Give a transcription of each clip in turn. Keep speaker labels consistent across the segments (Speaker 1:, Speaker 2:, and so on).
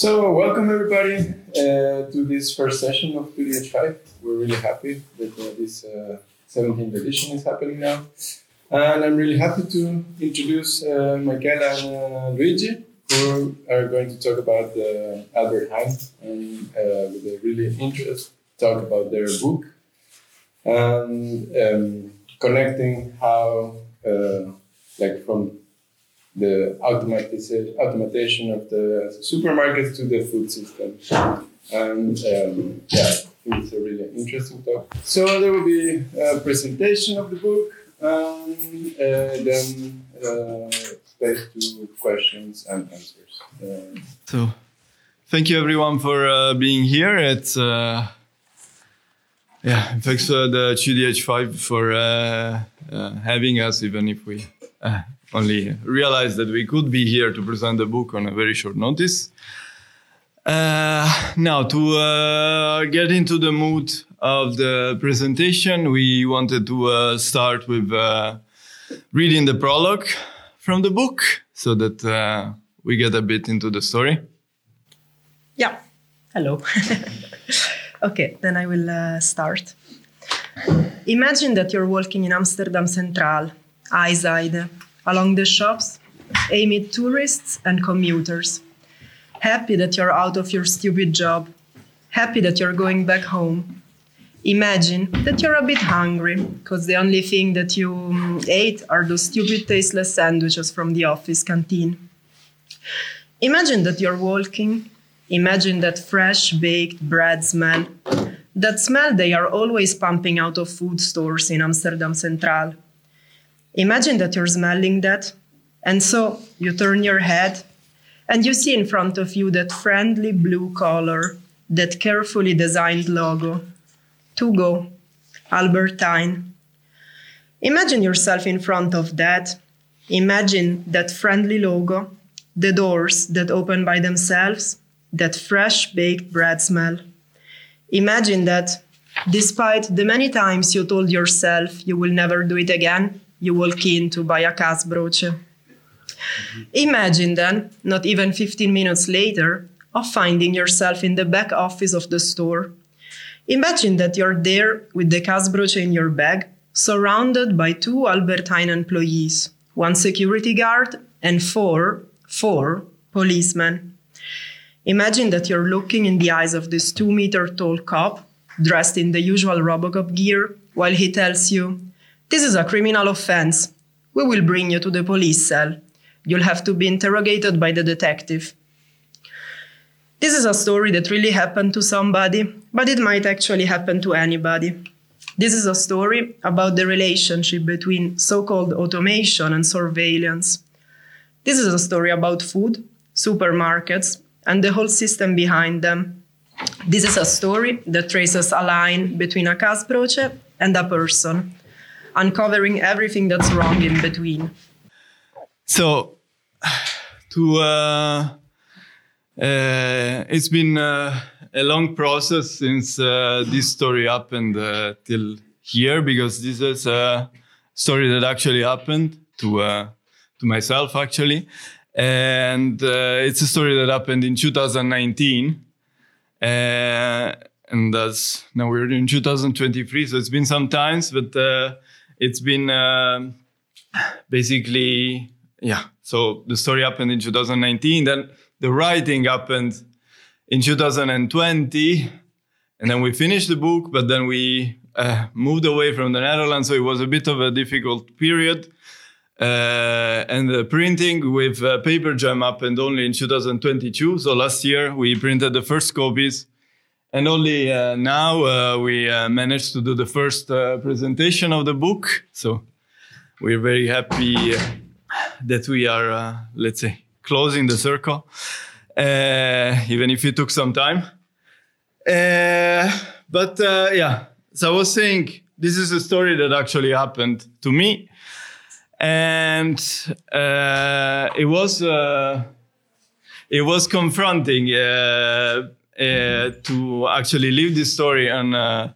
Speaker 1: So, welcome everybody uh, to this first session of 2DH5. We're really happy that uh, this uh, 17th edition is happening now. And I'm really happy to introduce uh, Michaela and uh, Luigi, who are going to talk about uh, Albert Heijn and uh, with a really interest talk about their book and um, connecting how, like, from the automation of the supermarkets to the food system. And um, yeah, it's a really interesting talk. So there will be a presentation of the book and uh, then uh, space to questions and answers. Uh,
Speaker 2: So, thank you everyone for uh, being here. It's uh, yeah, thanks uh, the GDH5 for uh, having us, even if we only realized that we could be here to present the book on a very short notice. Uh, now, to uh, get into the mood of the presentation, we wanted to uh, start with uh, reading the prologue from the book so that uh, we get a bit into the story.
Speaker 3: Yeah. Hello. okay, then I will uh, start. Imagine that you're walking in Amsterdam Central, IJzijde, along the shops, amid tourists and commuters. Happy that you're out of your stupid job. Happy that you're going back home. Imagine that you're a bit hungry, because the only thing that you mm, ate are those stupid tasteless sandwiches from the office canteen. Imagine that you're walking. Imagine that fresh baked bread smell. That smell they are always pumping out of food stores in Amsterdam Central. Imagine that you're smelling that. And so you turn your head and you see in front of you that friendly blue color, that carefully designed logo. To go, Albert Heijn. Imagine yourself in front of that. Imagine that friendly logo, the doors that open by themselves, that fresh baked bread smell. Imagine that, despite the many times you told yourself you will never do it again, you walk in to buy a kaasbroodje. Imagine then, not even 15 minutes later, of finding yourself in the back office of the store. Imagine that you're there with the kaasbroodje in your bag, surrounded by two Albert Heijn employees, one security guard, and four, four policemen. Imagine that you're looking in the eyes of this two meter tall cop, dressed in the usual Robocop gear, while he tells you, This is a criminal offense. We will bring you to the police cell. You'll have to be interrogated by the detective. This is a story that really happened to somebody, but it might actually happen to anybody. This is a story about the relationship between so called automation and surveillance. This is a story about food, supermarkets, and the whole system behind them. This is a story that traces a line between a kaasbroodje and a person, uncovering everything that's wrong in between.
Speaker 2: So, to uh, uh, it's been uh, a long process since uh, this story happened uh, till here because this is a story that actually happened to uh, to myself actually, and it's a story that happened in 2019. Uh, and that's now we're in 2023, so it's been some times, but uh, it's been um basically yeah. So the story happened in 2019. Then the writing happened in 2020, and then we finished the book. But then we uh, moved away from the Netherlands, so it was a bit of a difficult period. Uh, and the printing with uh, Paper Jam happened only in 2022. So last year we printed the first copies, and only uh, now uh, we uh, managed to do the first uh, presentation of the book. So we're very happy that we are, uh, let's say, closing the circle, uh, even if it took some time. But yeah, so I was saying this is a story that actually happened to me, and it was it was confronting uh, to actually live this story on. Uh,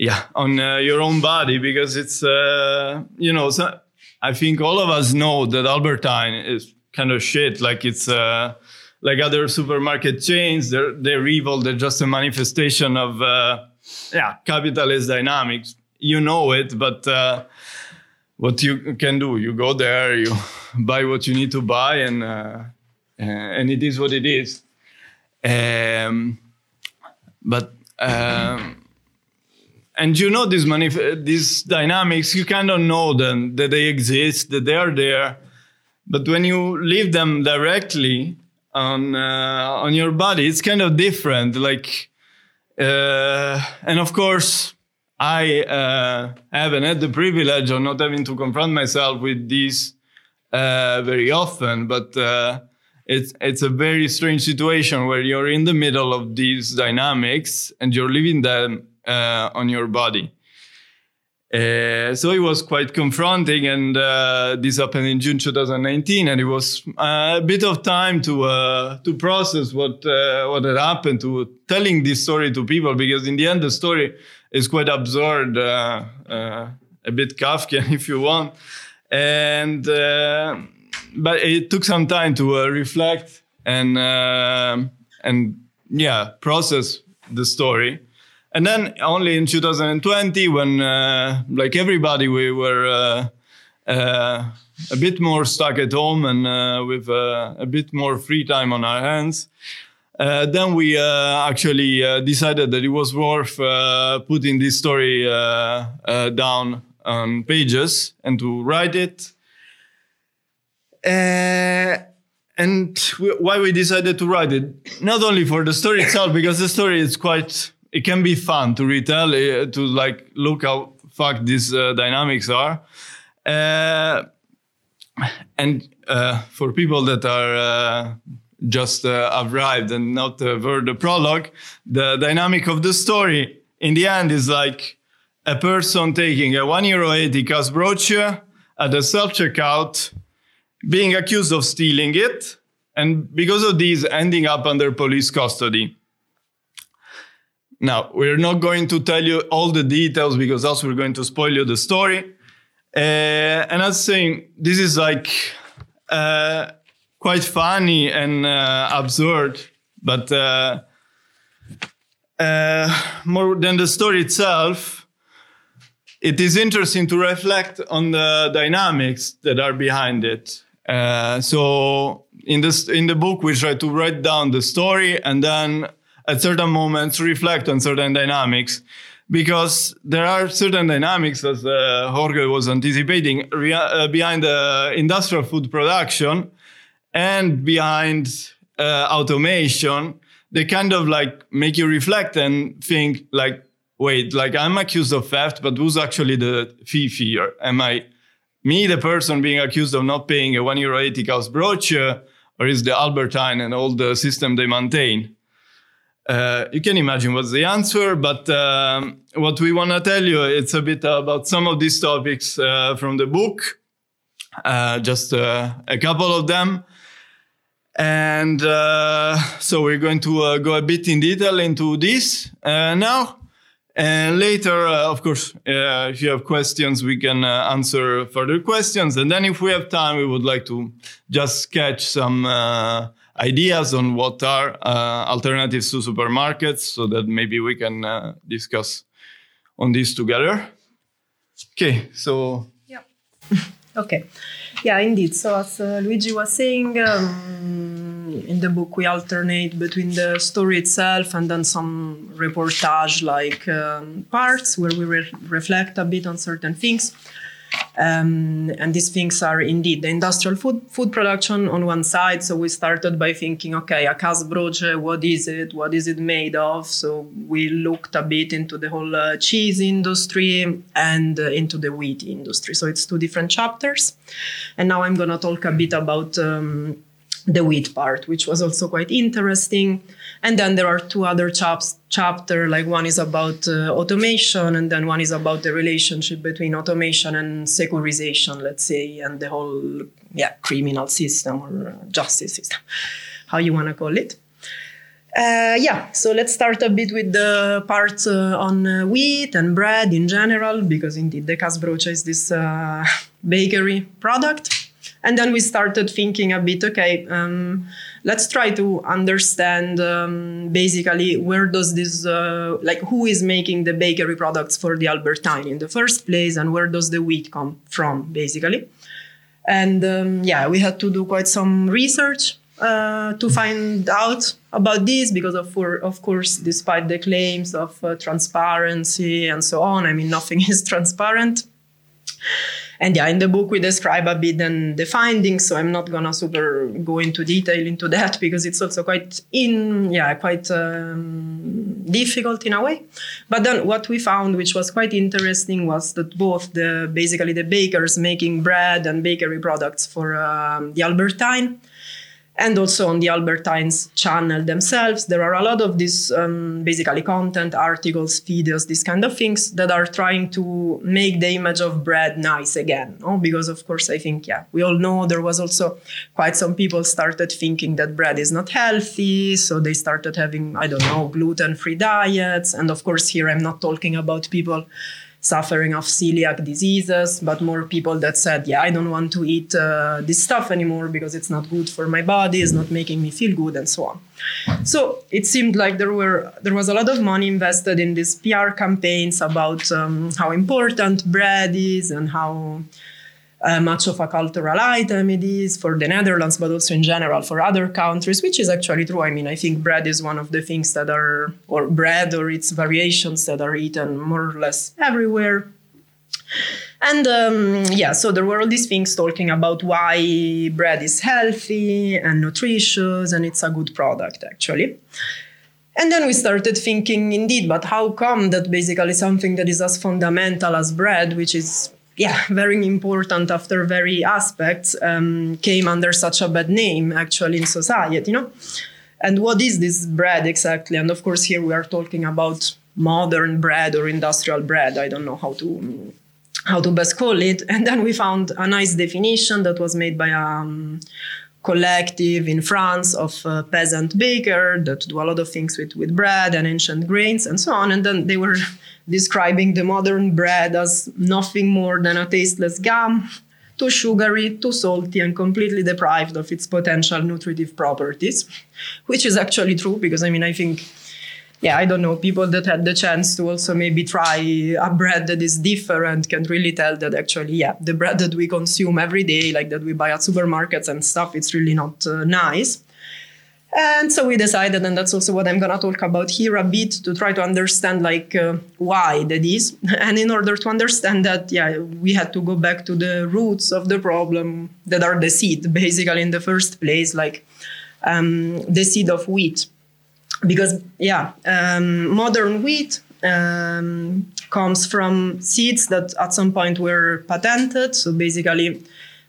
Speaker 2: yeah, on uh, your own body because it's uh, you know so I think all of us know that Albert Heijn is kind of shit. Like it's uh, like other supermarket chains. They're they're evil. They're just a manifestation of uh, yeah capitalist dynamics. You know it, but what you can do, you go there, you buy what you need to buy, and and it is what it is. Um, but um, and you know these manif- these dynamics, you kind of know them that they exist, that they are there. But when you leave them directly on uh, on your body, it's kind of different. Like, uh, and of course, I uh, haven't had the privilege of not having to confront myself with these uh, very often, but uh, it's it's a very strange situation where you're in the middle of these dynamics and you're living them uh, on your body. Uh, so it was quite confronting, and uh, this happened in June 2019, and it was uh, a bit of time to uh, to process what uh, what had happened, to telling this story to people, because in the end the story is quite absurd, a bit Kafkian if you want, and but it took some time to uh, reflect and uh, and yeah process the story. And then only in 2020 when uh, like everybody we were uh, uh, a bit more stuck at home and uh, with a bit more free time on our hands then we actually decided that it was worth putting this story down on pages and to write it uh, and we, why we decided to write it, not only for the story itself, because the story is quite, it can be fun to retell, uh, to like look how fucked these uh, dynamics are. Uh, and uh, for people that are uh, just arrived and not heard the prologue, the dynamic of the story in the end is like a person taking a one euro 80 kaasbroodje at the self checkout being accused of stealing it, and because of this, ending up under police custody. Now, we're not going to tell you all the details because else we're going to spoil you the story. Uh, and I was saying, this is like uh, quite funny and uh, absurd, but uh, uh, more than the story itself, it is interesting to reflect on the dynamics that are behind it. Uh, so in this in the book, we try to write down the story and then at certain moments reflect on certain dynamics because there are certain dynamics, as uh, Jorge was anticipating, uh, behind the industrial food production and behind uh, automation. They kind of like make you reflect and think like, wait, like I'm accused of theft, but who's actually the thief here? Am I me, the person being accused of not paying a one euro 80 kaasbroodje, or is the Albert Heijn and all the system they maintain? Uh, you can imagine what's the answer, but um, what we want to tell you, it's a bit about some of these topics uh, from the book, uh, just uh, a couple of them. And uh, so we're going to uh, go a bit in detail into this now. And later, uh, of course, uh, if you have questions, we can uh, answer further questions. And then, if we have time, we would like to just sketch some uh, ideas on what are uh, alternatives to supermarkets so that maybe we can uh, discuss on this together. Okay, so.
Speaker 3: Yeah. okay. Yeah, indeed. So, as Luigi was saying, um, in the book we alternate between the story itself and then some reportage like um, parts where we re- reflect a bit on certain things um, and these things are indeed the industrial food food production on one side. So we started by thinking, okay, a kaasbroodje, what is it? What is it made of? So we looked a bit into the whole uh, cheese industry and uh, into the wheat industry. So it's two different chapters. And now I'm going to talk a bit about. Um, the wheat part, which was also quite interesting. And then there are two other chaps, chapter, like one is about uh, automation, and then one is about the relationship between automation and securization, let's say, and the whole yeah criminal system or justice system, how you want to call it. Uh, yeah, so let's start a bit with the part uh, on uh, wheat and bread in general, because indeed the Kaasbroodje is this uh, bakery product and then we started thinking a bit okay um, let's try to understand um, basically where does this uh, like who is making the bakery products for the Albert Heijn in the first place and where does the wheat come from basically. And um, yeah we had to do quite some research uh, to find out about this because of, for, of course despite the claims of uh, transparency and so on i mean nothing is transparent and yeah, in the book we describe a bit then the findings. So I'm not gonna super go into detail into that because it's also quite in yeah quite um, difficult in a way. But then what we found, which was quite interesting, was that both the basically the bakers making bread and bakery products for um, the Albert Heijn and also on the Albert Heijns channel themselves. There are a lot of these um, basically content, articles, videos, these kind of things that are trying to make the image of bread nice again. No? Because of course, I think yeah, we all know there was also quite some people started thinking that bread is not healthy, so they started having I don't know gluten-free diets, and of course here I'm not talking about people suffering of celiac diseases, but more people that said, yeah, I don't want to eat uh, this stuff anymore because it's not good for my body, it's not making me feel good, and so on. So it seemed like there were there was a lot of money invested in these PR campaigns about um, how important bread is and how uh, much of a cultural item it is for the Netherlands, but also in general for other countries, which is actually true. I mean, I think bread is one of the things that are, or bread or its variations that are eaten more or less everywhere. And um, yeah, so there were all these things talking about why bread is healthy and nutritious and it's a good product actually. And then we started thinking, indeed, but how come that basically something that is as fundamental as bread, which is yeah, very important after very aspects, um, came under such a bad name actually in society, you know? And what is this bread exactly? And of course, here we are talking about modern bread or industrial bread. I don't know how to how to best call it. And then we found a nice definition that was made by a um, collective in France of uh, peasant baker that do a lot of things with, with bread and ancient grains and so on. And then they were describing the modern bread as nothing more than a tasteless gum, too sugary, too salty, and completely deprived of its potential nutritive properties, which is actually true because I mean, I think, yeah, I don't know, people that had the chance to also maybe try a bread that is different can really tell that actually, yeah, the bread that we consume every day, like that we buy at supermarkets and stuff, it's really not uh, nice. And so we decided, and that's also what I'm going to talk about here a bit to try to understand like uh, why that is. And in order to understand that, yeah, we had to go back to the roots of the problem that are the seed, basically in the first place, like um, the seed of wheat. Because, yeah, um, modern wheat um, comes from seeds that at some point were patented. So basically,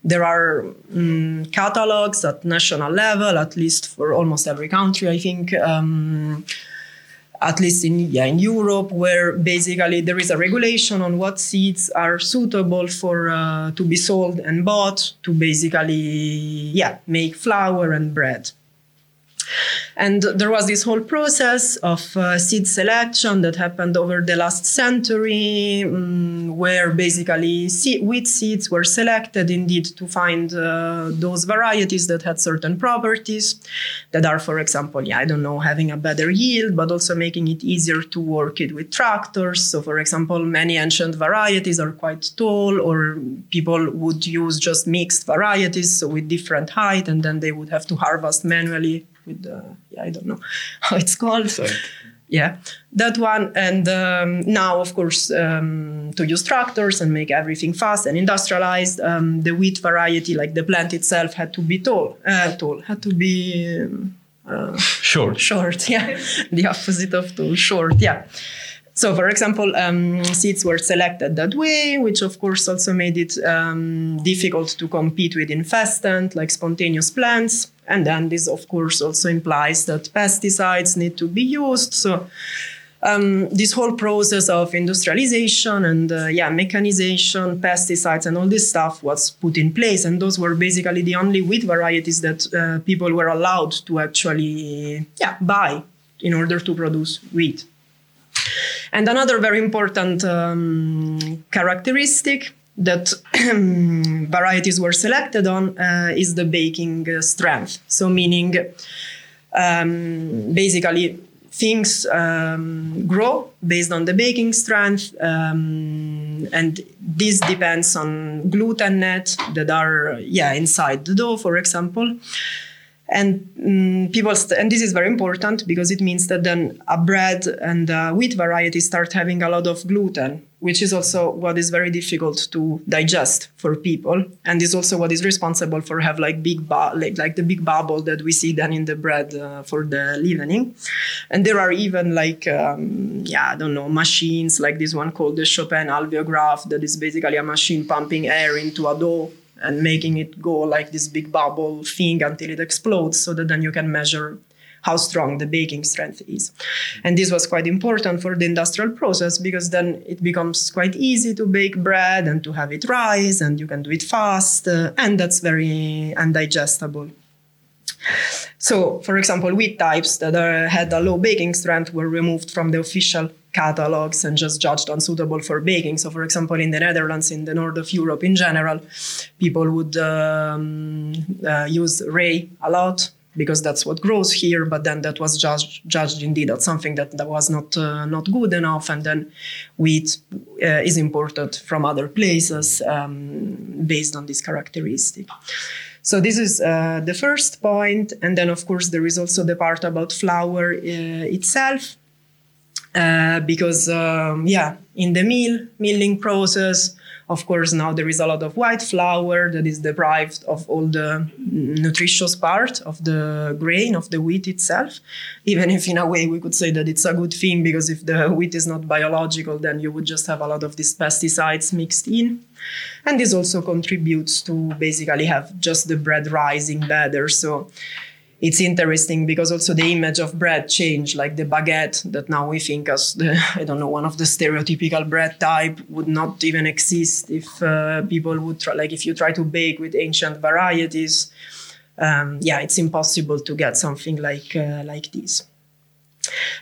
Speaker 3: there are um, catalogs at national level, at least for almost every country, I think. Um, at least in yeah in Europe, where basically there is a regulation on what seeds are suitable for uh, to be sold and bought to basically yeah make flour and bread. And there was this whole process of uh, seed selection that happened over the last century, um, where basically seed, wheat seeds were selected indeed to find uh, those varieties that had certain properties that are, for example, yeah, I don't know, having a better yield, but also making it easier to work it with tractors. So, for example, many ancient varieties are quite tall, or people would use just mixed varieties, so with different height, and then they would have to harvest manually with the yeah, I don't know how it's called.
Speaker 2: Sorry.
Speaker 3: Yeah, that one. And um, now, of course, um, to use tractors and make everything fast and industrialized, um, the wheat variety, like the plant itself, had to be tall. Uh, tall had to be uh,
Speaker 2: short.
Speaker 3: Short, yeah, the opposite of tall. Short, yeah. So, for example, um, seeds were selected that way, which of course also made it um, difficult to compete with infestant like spontaneous plants. And then this, of course, also implies that pesticides need to be used. So, um, this whole process of industrialization and uh, yeah, mechanization, pesticides, and all this stuff was put in place. And those were basically the only wheat varieties that uh, people were allowed to actually yeah, buy in order to produce wheat. And another very important um, characteristic that varieties were selected on uh, is the baking uh, strength. So, meaning um, basically things um, grow based on the baking strength, um, and this depends on gluten net that are yeah inside the dough, for example and um, people st- and this is very important because it means that then a bread and a wheat variety start having a lot of gluten which is also what is very difficult to digest for people. And is also what is responsible for have like big bu- like, like the big bubble that we see then in the bread uh, for the leavening. And there are even like um, yeah i don't know machines like this one called the chopin alveograph that is basically a machine pumping air into a dough and making it go like this big bubble thing until it explodes so that then you can measure how strong the baking strength is. And this was quite important for the industrial process because then it becomes quite easy to bake bread and to have it rise and you can do it fast uh, and that's very undigestible. So, for example, wheat types that are, had a low baking strength were removed from the official catalogs and just judged unsuitable for baking. So, for example, in the Netherlands, in the north of Europe in general, people would um, uh, use rye a lot because that's what grows here. But then that was judged, judged indeed as something that, that was not uh, not good enough, and then wheat uh, is imported from other places um, based on this characteristic. So this is uh, the first point, and then of course there is also the part about flour uh, itself. Uh, because um, yeah, in the mill milling process, of course, now there is a lot of white flour that is deprived of all the nutritious part of the grain of the wheat itself. Even if, in a way, we could say that it's a good thing because if the wheat is not biological, then you would just have a lot of these pesticides mixed in. And this also contributes to basically have just the bread rising better. So it's interesting because also the image of bread changed like the baguette that now we think as the i don't know one of the stereotypical bread type would not even exist if uh, people would try like if you try to bake with ancient varieties um, yeah it's impossible to get something like uh, like this.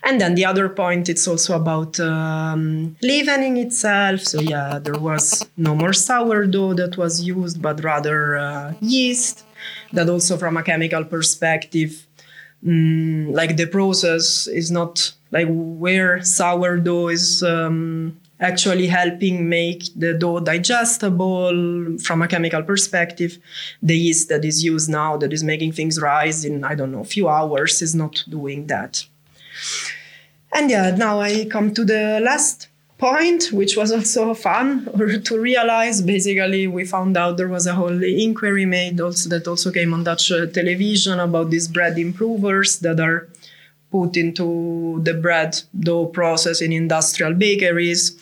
Speaker 3: And then the other point it's also about um, leavening itself. So yeah there was no more sourdough that was used but rather uh, yeast that also from a chemical perspective mm, like the process is not like where sourdough is um, actually helping make the dough digestible from a chemical perspective. The yeast that is used now that is making things rise in i don't know a few hours is not doing that. And yeah now i come to the last point, which was also fun to realize. Basically, we found out there was a whole inquiry made also that also came on Dutch uh, television about these bread improvers that are put into the bread dough process in industrial bakeries.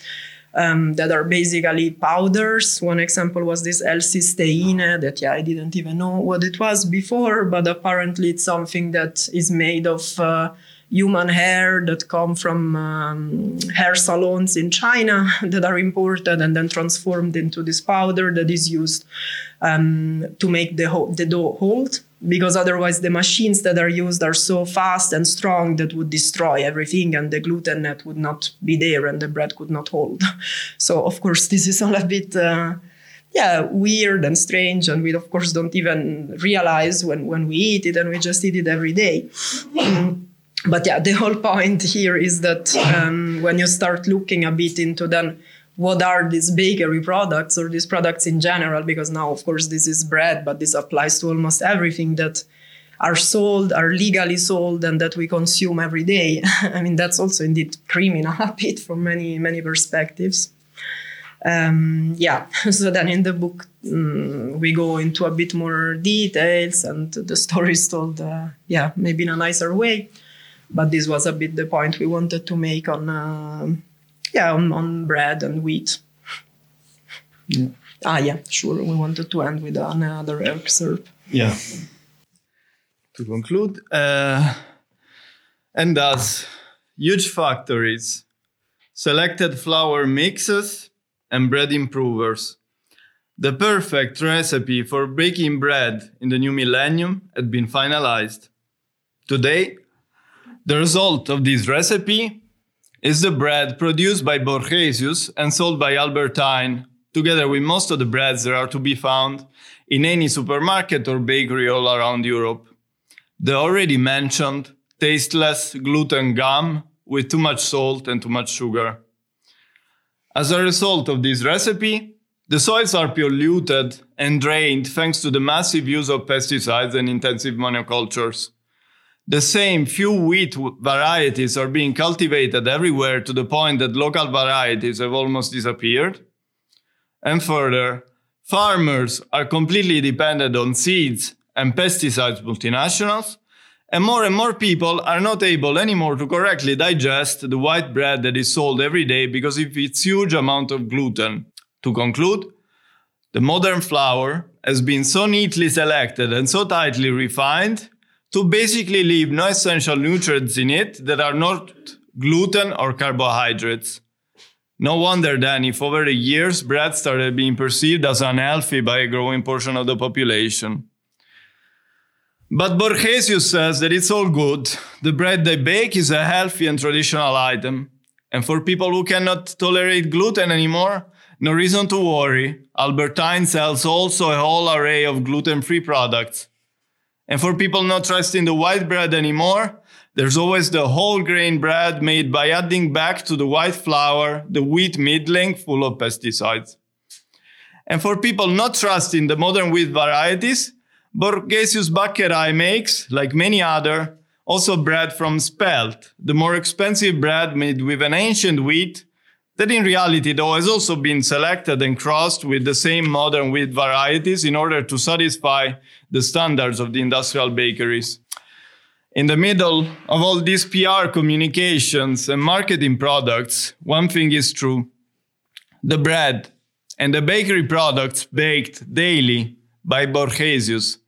Speaker 3: Um, that are basically powders. One example was this L-cysteine that yeah I didn't even know what it was before, but apparently it's something that is made of uh, human hair that come from um, hair salons in China that are imported and then transformed into this powder that is used um, to make the, ho- the dough hold. Because otherwise, the machines that are used are so fast and strong that would destroy everything, and the gluten net would not be there, and the bread could not hold. So, of course, this is all a bit uh, yeah, weird and strange. And we, of course, don't even realize when, when we eat it, and we just eat it every day. but yeah, the whole point here is that um, when you start looking a bit into then what are these bakery products or these products in general, because now, of course, this is bread, but this applies to almost everything that are sold, are legally sold, and that we consume every day. I mean, that's also indeed criminal a bit from many, many perspectives. Um, yeah, so then in the book, um, we go into a bit more details, and the story is told, uh, yeah, maybe in a nicer way but this was a bit the point we wanted to make on uh, yeah on, on, bread and wheat. Yeah. ah yeah sure we wanted to end with another excerpt
Speaker 2: yeah. To conclude uh, and thus huge factories selected flour mixes and bread improvers. The perfect recipe for baking bread in the new millennium had been finalized. Today the result of this recipe is the bread produced by Borgesius and sold by Albert Heijn together with most of the breads that are to be found in any supermarket or bakery all around Europe. The already mentioned tasteless gluten gum with too much salt and too much sugar. As a result of this recipe, the soils are polluted and drained thanks to the massive use of pesticides and intensive monocultures. The same few wheat varieties are being cultivated everywhere to the point that local varieties have almost disappeared. And further, farmers are completely dependent on seeds and pesticides multinationals and more and more people are not able anymore to correctly digest the white bread that is sold every day because of its huge amount of gluten. To conclude, the modern flour has been so neatly selected and so tightly refined to basically leave no essential nutrients in it that are not gluten or carbohydrates. No wonder then if over the years bread started being perceived as unhealthy by a growing portion of the population. But Borgesius says that it's all good. The bread they bake is a healthy and traditional item. And for people who cannot tolerate gluten anymore, no reason to worry. Albert Heijn sells also a whole array of gluten free products. And for people not trusting the white bread anymore, there's always the whole grain bread made by adding back to the white flour the wheat middling full of pesticides. And for people not trusting the modern wheat varieties, Borgesius Bakkerij makes, like many other, also bread from spelt, the more expensive bread made with an ancient wheat that in reality though has also been selected and crossed with the same modern wheat varieties in order to satisfy the standards of the industrial bakeries. In the middle of all these PR communications and marketing products, one thing is true. The bread and the bakery products baked daily by Borgesius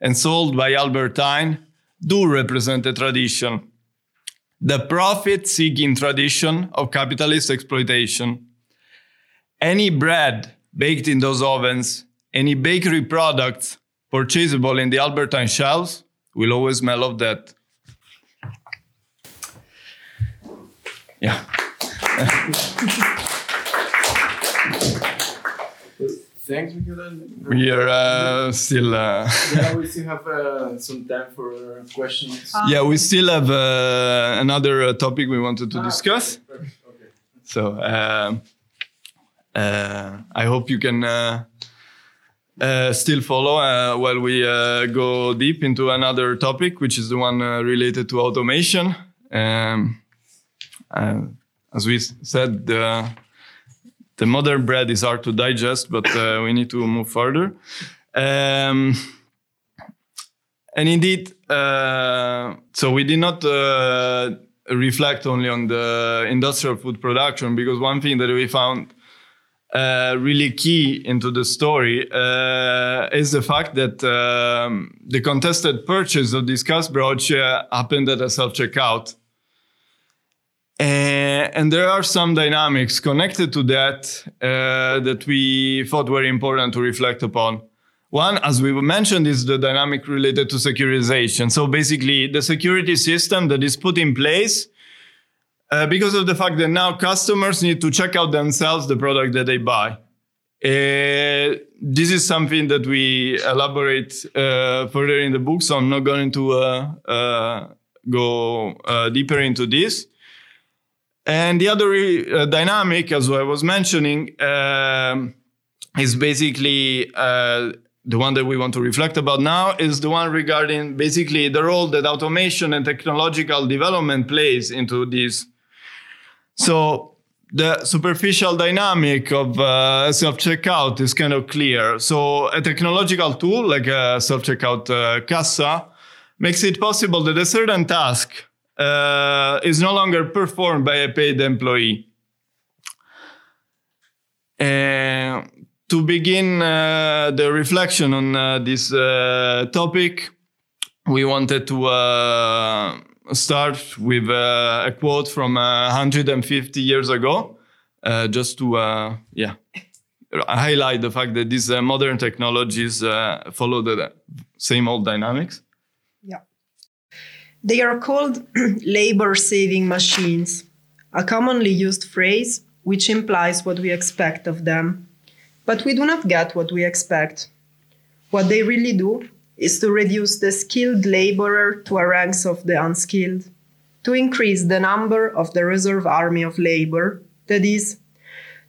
Speaker 2: and sold by Albert Heijn do represent a tradition. The profit seeking tradition of capitalist exploitation. Any bread baked in those ovens, any bakery products purchasable in the Albert Heijn shelves will always smell of that. Yeah.
Speaker 1: Thanks, Michele.
Speaker 2: We are uh, still. Uh,
Speaker 1: yeah, we still have uh, some time for questions.
Speaker 2: yeah, we still have uh, another uh, topic we wanted to
Speaker 1: Ah,
Speaker 2: discuss.
Speaker 1: okay, perfect, okay.
Speaker 2: So um, uh, I hope you can uh, uh, still follow uh, while we uh, go deep into another topic, which is the one uh, related to automation. Um, uh, as we s- said, the, the modern bread is hard to digest, but uh, we need to move further. Um, and indeed, uh, so we did not uh, reflect only on the industrial food production because one thing that we found uh, really key into the story uh, is the fact that um, the contested purchase of this kaasbroodje uh, happened at a self checkout. And there are some dynamics connected to that uh, that we thought were important to reflect upon. One, as we mentioned, is the dynamic related to securitization. So basically, the security system that is put in place uh, because of the fact that now customers need to check out themselves the product that they buy. This is something that we elaborate uh, further in the book, so I'm not going to uh, uh, go deeper into this. And the other uh, dynamic, as I was mentioning, um, is basically uh, the one that we want to reflect about now is the one regarding basically the role that automation and technological development plays into this. So the superficial dynamic of uh, self-checkout is kind of clear. So a technological tool like a self-checkout uh, Casa makes it possible that a certain task uh, is no longer performed by a paid employee. Uh, to begin uh, the reflection on uh, this uh, topic, we wanted to uh, start with a quote from uh, 150 years ago, just to yeah highlight the fact that these modern technologies follow the same old dynamics.
Speaker 3: Yeah. They are called labor saving machines, a commonly used phrase which implies what we expect of them. But we do not get what we expect. What they really do is to reduce the skilled laborer to a ranks of the unskilled, to increase the number of the reserve army of labor, that is,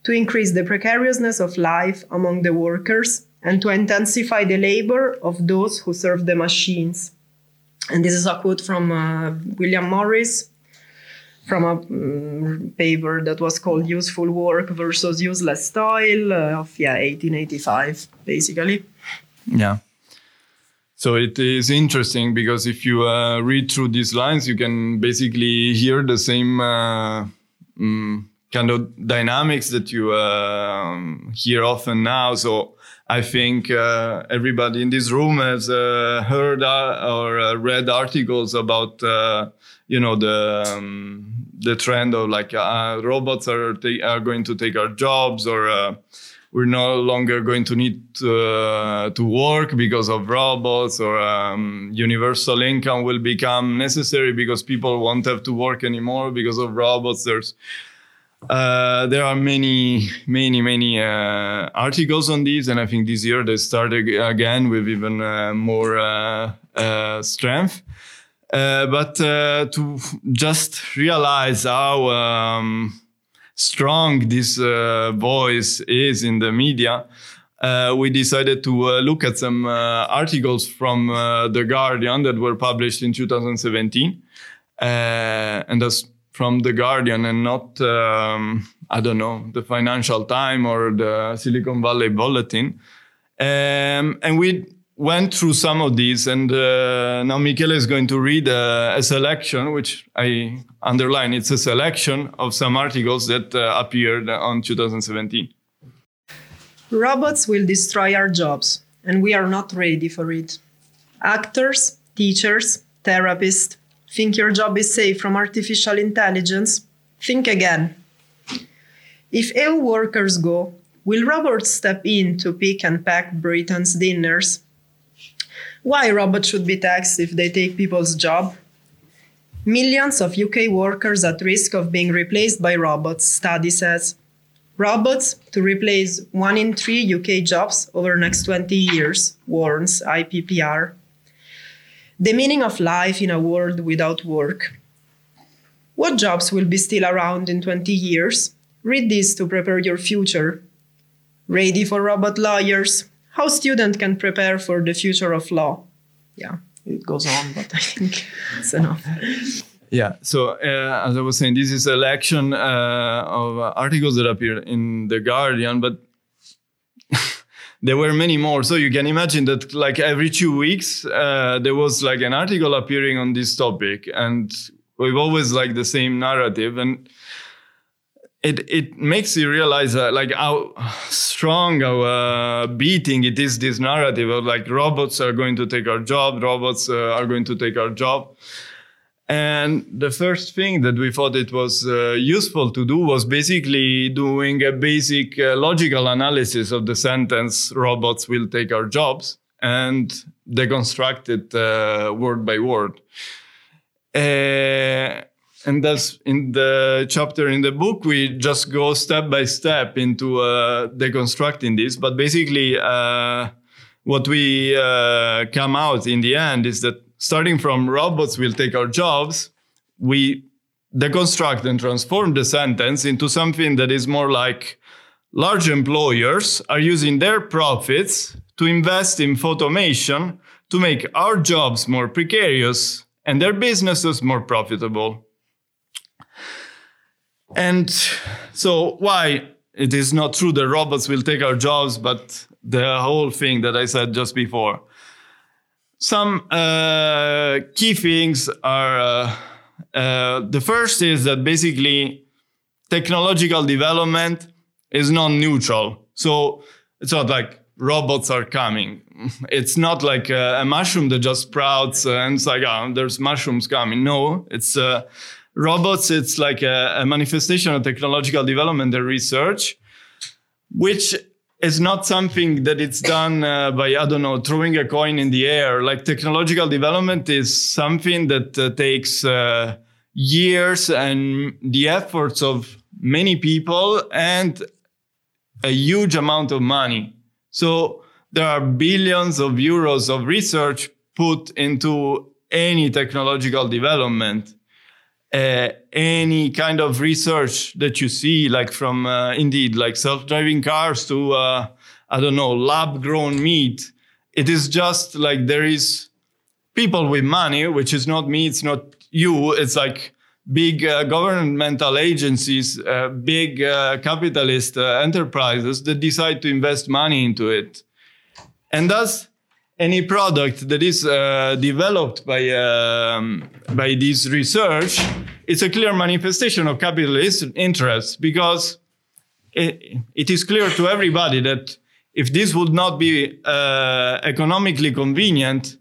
Speaker 3: to increase the precariousness of life among the workers and to intensify the labor of those who serve the machines. And this is a quote from uh, William Morris from a um, paper that was called Useful Work versus Useless Toil uh, of yeah 1885 basically.
Speaker 2: Yeah. So it is interesting because if you uh, read through these lines, you can basically hear the same uh, um, kind of dynamics that you uh, hear often now. So I think uh, everybody in this room has uh, heard uh, or read articles about, you know, the um, the trend of like robots are are going to take our jobs or we're no longer going to need to, uh, to work because of robots or um, universal income will become necessary because people won't have to work anymore because of robots. There's uh, there are many many many uh, articles on these and i think this year they started again with even uh, more uh, strength but to just realize how um, strong this uh, voice is in the media, uh, we decided to uh, look at some uh, articles from uh, The Guardian that were published in 2017. Uh, and that's from The Guardian and not, um, I don't know, the Financial Times or the Silicon Valley Bulletin. Um, and we went through some of these, and uh, now Michele is going to read a selection, which I underline. It's a selection of some articles that uh, appeared on 2017.
Speaker 3: Robots will destroy our jobs, and we are not ready for it. Actors, teachers, therapists, think your job is safe from artificial intelligence? Think again. If EU workers go, will robots step in to pick and pack Britain's dinners? Why robots should be taxed if they take people's job? Millions of UK workers at risk of being replaced by robots, study says. Robots to replace one in three UK jobs over the next 20 years, warns IPPR. The meaning of life in a world without work. What jobs will be still around in 20 years? Read this to prepare your future. Ready for robot lawyers, how student can prepare for the future of law. Yeah, it goes on, but I think it's enough.
Speaker 2: Yeah. So uh, as I was saying, this is a selection uh, of articles that appeared in the Guardian, but there were many more. So you can imagine that like every two weeks uh, there was like an article appearing on this topic, and we've always like the same narrative and it it makes you realize uh, like how strong our uh, beating it is this narrative of like robots are going to take our job robots uh, are going to take our job and the first thing that we thought it was uh, useful to do was basically doing a basic uh, logical analysis of the sentence robots will take our jobs and deconstruct it uh, word by word. And that's in the chapter in the book we just go step by step into uh, deconstructing this. But basically uh, what we uh, come out in the end is that starting from robots will take our jobs we deconstruct and transform the sentence into something that is more like large employers are using their profits to invest in automation to make our jobs more precarious and their businesses more profitable and so why it is not true that robots will take our jobs, but the whole thing that I said just before. Some uh, key things are uh, uh, the first is that basically technological development is non-neutral. So it's not like robots are coming. It's not like a, a mushroom that just sprouts and it's like, oh, there's mushrooms coming. No, it's uh, robots, it's like a, a manifestation of technological development and research, which is not something that it's done uh, by i don't know throwing a coin in the air like technological development is something that uh, takes uh, years and the efforts of many people and a huge amount of money. So there are billions of euros of research put into any technological development. Uh, any kind of research that you see, like from uh, indeed, like self-driving cars to uh, I don't know, lab-grown meat. It is just like there is people with money, which is not me, it's not you. It's like big uh, governmental agencies, uh, big capitalist enterprises that decide to invest money into it. And thus, any product that is uh, developed by, um, by this research is a clear manifestation of capitalist interests because it, it is clear to everybody that if this would not be uh, economically convenient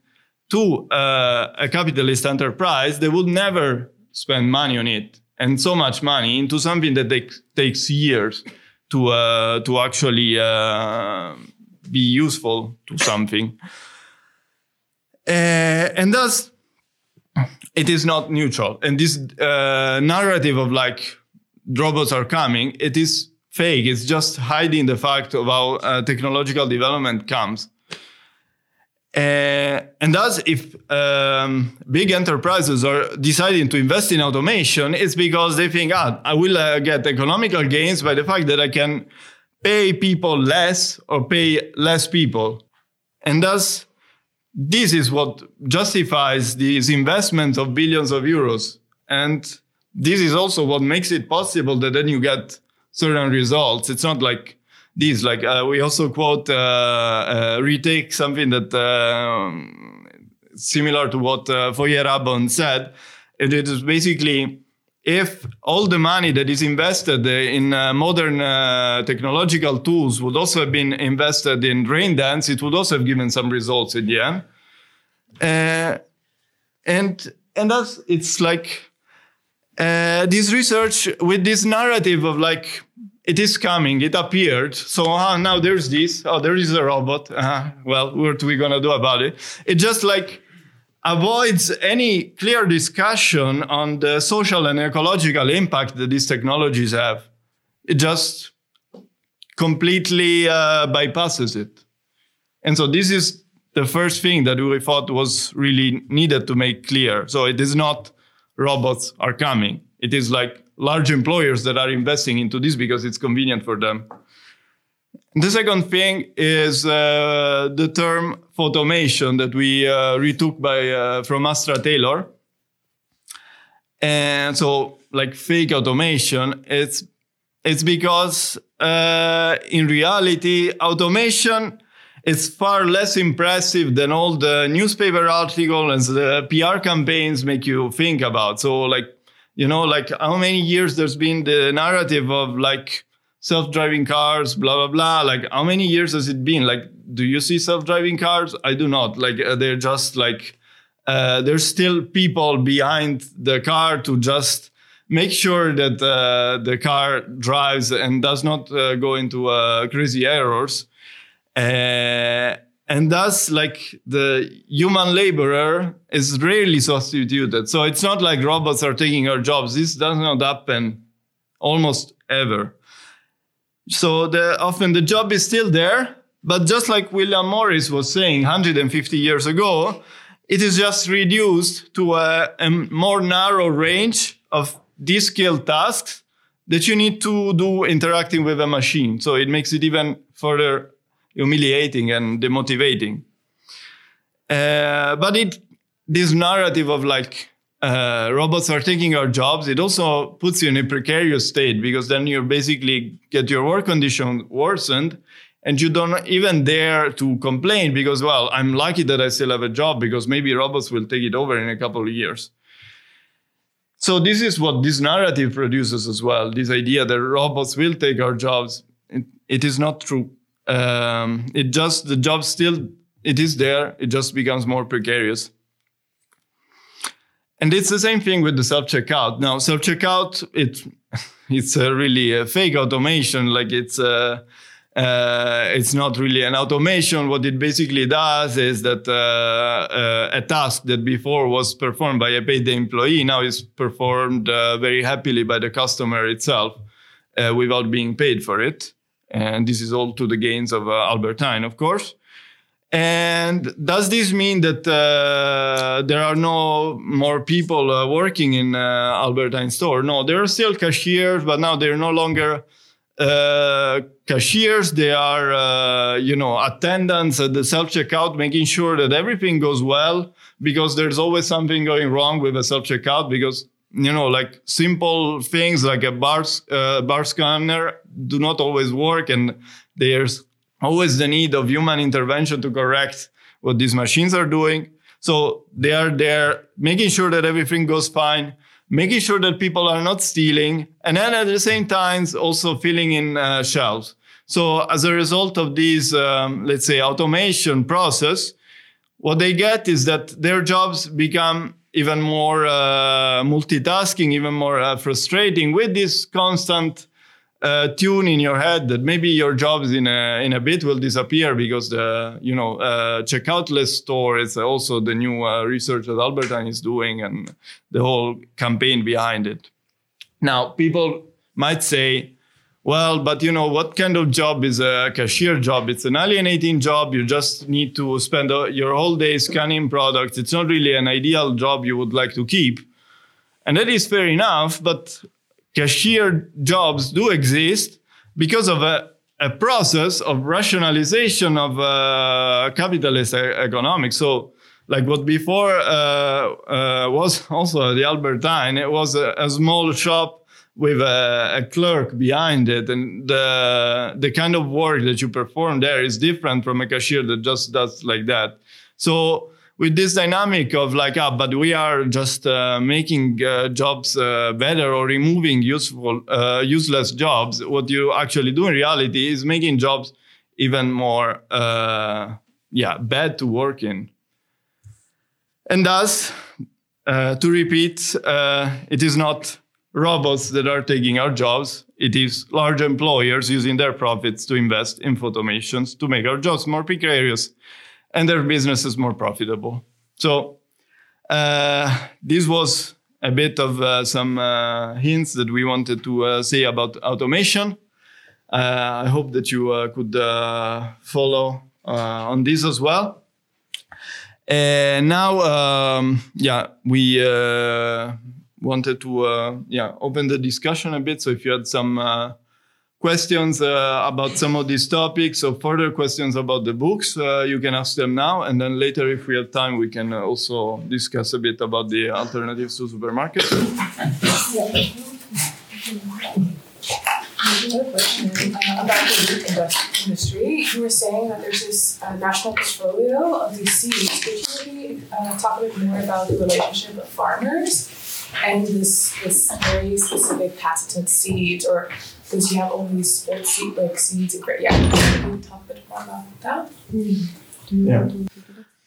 Speaker 2: to a capitalist enterprise, they would never spend money on it and so much money into something that take, takes years to uh, to actually uh, be useful to something. Uh, and thus, it is not neutral. And this uh, narrative of like robots are coming, it is fake. It's just hiding the fact of how uh, technological development comes. Uh, and thus, if um, big enterprises are deciding to invest in automation, it's because they think, ah, I will uh, get economical gains by the fact that I can pay people less or pay less people. And thus, this is what justifies these investments of billions of euros. And this is also what makes it possible that then you get certain results. It's not like these. Like uh, we also quote uh, uh, retake something that um, similar to what uh, Feyerabend said. It is basically if all the money that is invested in uh, modern uh, technological tools would also have been invested in rain dance, it would also have given some results in the end. Uh, and and that's it's like uh, this research with this narrative of like it is coming. It appeared. So uh, now there's this. Oh, there is a robot. Uh, well, what are we gonna do about it? It just like avoids any clear discussion on the social and ecological impact that these technologies have. It just completely uh, bypasses it. And so this is the first thing that we thought was really needed to make clear. So it is not robots are coming. It is like large employers that are investing into this because it's convenient for them. The second thing is uh, the term fauxtomation that we uh, retook by uh, from Astra Taylor. And so, like fake automation, it's it's because uh, in reality, automation is far less impressive than all the newspaper articles and the PR campaigns make you think about. So, like you know like how many years there's been the narrative of like self-driving cars blah blah blah. Like how many years has it been? Like do you see self-driving cars? I do not. Like uh, they're just like uh, there's still people behind the car to just make sure that uh, the car drives and does not uh, go into crazy errors. Uh, and thus like the human laborer is rarely substituted. So it's not like robots are taking our jobs. This does not happen almost ever so the, often the job is still there but just like william morris was saying 150 years ago it is just reduced to a, a more narrow range of de-skilled tasks that you need to do interacting with a machine so it makes it even further humiliating and demotivating. Uh, but it this narrative of like uh, robots are taking our jobs, it also puts you in a precarious state because then you basically get your work condition worsened and you don't even dare to complain because, well, I'm lucky that I still have a job because maybe robots will take it over in a couple of years. So this is what this narrative produces as well. This idea that robots will take our jobs. it, it is not true um, it just the job still it is there it just becomes more precarious and it's the same thing with the self checkout now self checkout it it's a really a fake automation like it's a uh, it's not really an automation. What it basically does is that uh, uh, a task that before was performed by a paid employee now is performed uh, very happily by the customer itself uh, without being paid for it. And this is all to the gains of uh, Albert Heijn, of course. And does this mean that uh, there are no more people uh, working in uh, Albert Heijn store? No, there are still cashiers, but now they're no longer uh, cashiers. They are, uh, you know, attendants at the self checkout, making sure that everything goes well because there's always something going wrong with a self checkout because you know, like simple things like a bar, uh, bar scanner do not always work and there's always the need of human intervention to correct what these machines are doing. So they are there making sure that everything goes fine, making sure that people are not stealing, and then at the same time also filling in uh, shelves. So as a result of this, um, let's say, automation process, what they get is that their jobs become even more uh, multitasking, even more uh, frustrating with this constant uh, tune in your head that maybe your jobs in a in a bit will disappear because the you know uh, checkoutless store is also the new uh, research that Albert is doing and the whole campaign behind it. Now people might say, well, but you know what kind of job is a cashier job? It's an alienating job. You just need to spend uh, your whole day scanning products. It's not really an ideal job you would like to keep. And that is fair enough, but cashier jobs do exist because of a, a process of rationalization of uh, capitalist economics. So, like what before uh, uh, was also the Albert Heijn, it was a, a small shop with a, a, clerk behind it, and the the kind of work that you perform there is different from a cashier that just does like that. So with this dynamic of like, ah, but we are just uh, making uh, jobs uh, better or removing useful, uh, useless jobs. What you actually do in reality is making jobs even more, uh, yeah, bad to work in. And thus, uh, to repeat, it is not robots that are taking our jobs. It is large employers using their profits to invest in automations to make our jobs more precarious and their business is more profitable. So uh, this was a bit of uh, some uh, hints that we wanted to uh, say about automation. Uh, I hope that you uh, could follow on this as well. And now, um, yeah, we wanted to yeah open the discussion a bit. So if you had some questions uh, about some of these topics or further questions about the books, uh, you can ask them now. And then later, if we have time, we can uh, also discuss a bit about the alternatives to supermarkets.
Speaker 4: About the meat industry. You were saying that there's this uh, national portfolio of these seeds. Could you maybe uh, talk a bit more about the relationship of farmers and this this very specific patented seeds or because you have all these seed like seeds and great. Yeah, can you talk a bit more about that?
Speaker 2: Yeah.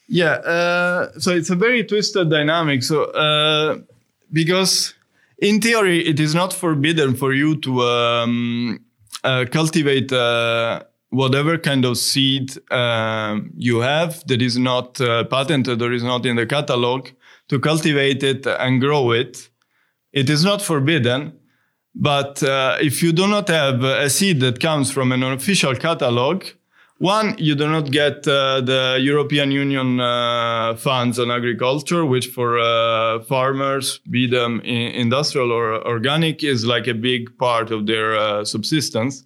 Speaker 2: Yeah, uh, so it's a very twisted dynamic. So, uh, because in theory, it is not forbidden for you to um, uh, cultivate uh, whatever kind of seed um, you have that is not uh, patented or is not in the catalog to cultivate it and grow it. It is not forbidden, but uh, if you do not have a seed that comes from an official catalog, one, you do not get uh, the European Union uh, funds on agriculture, which for uh, farmers, be them industrial or organic, is like a big part of their uh, subsistence.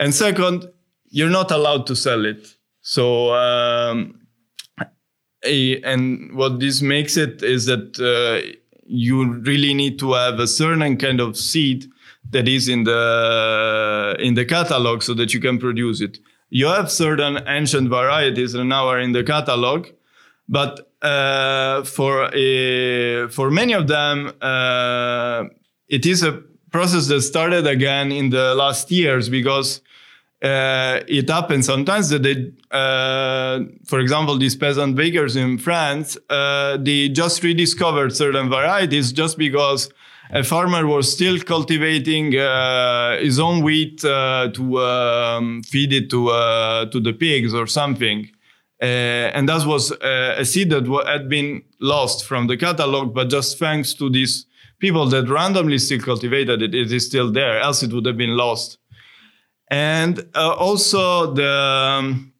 Speaker 2: And second, you're not allowed to sell it. So, um, a, and what this makes it is that uh, you really need to have a certain kind of seed that is in the in the catalog so that you can produce it. You have certain ancient varieties that now are in the catalog, but uh, for a, for many of them, uh, it is a process that started again in the last years because uh, it happens sometimes that they, uh, for example, these peasant bakers in France, uh, they just rediscovered certain varieties just because a farmer was still cultivating uh, his own wheat uh, to um, feed it to uh, to the pigs or something. and that was a seed that had been lost from the catalog, but just thanks to these people that randomly still cultivated it, it is still there. Else it would have been lost. And uh, also the um,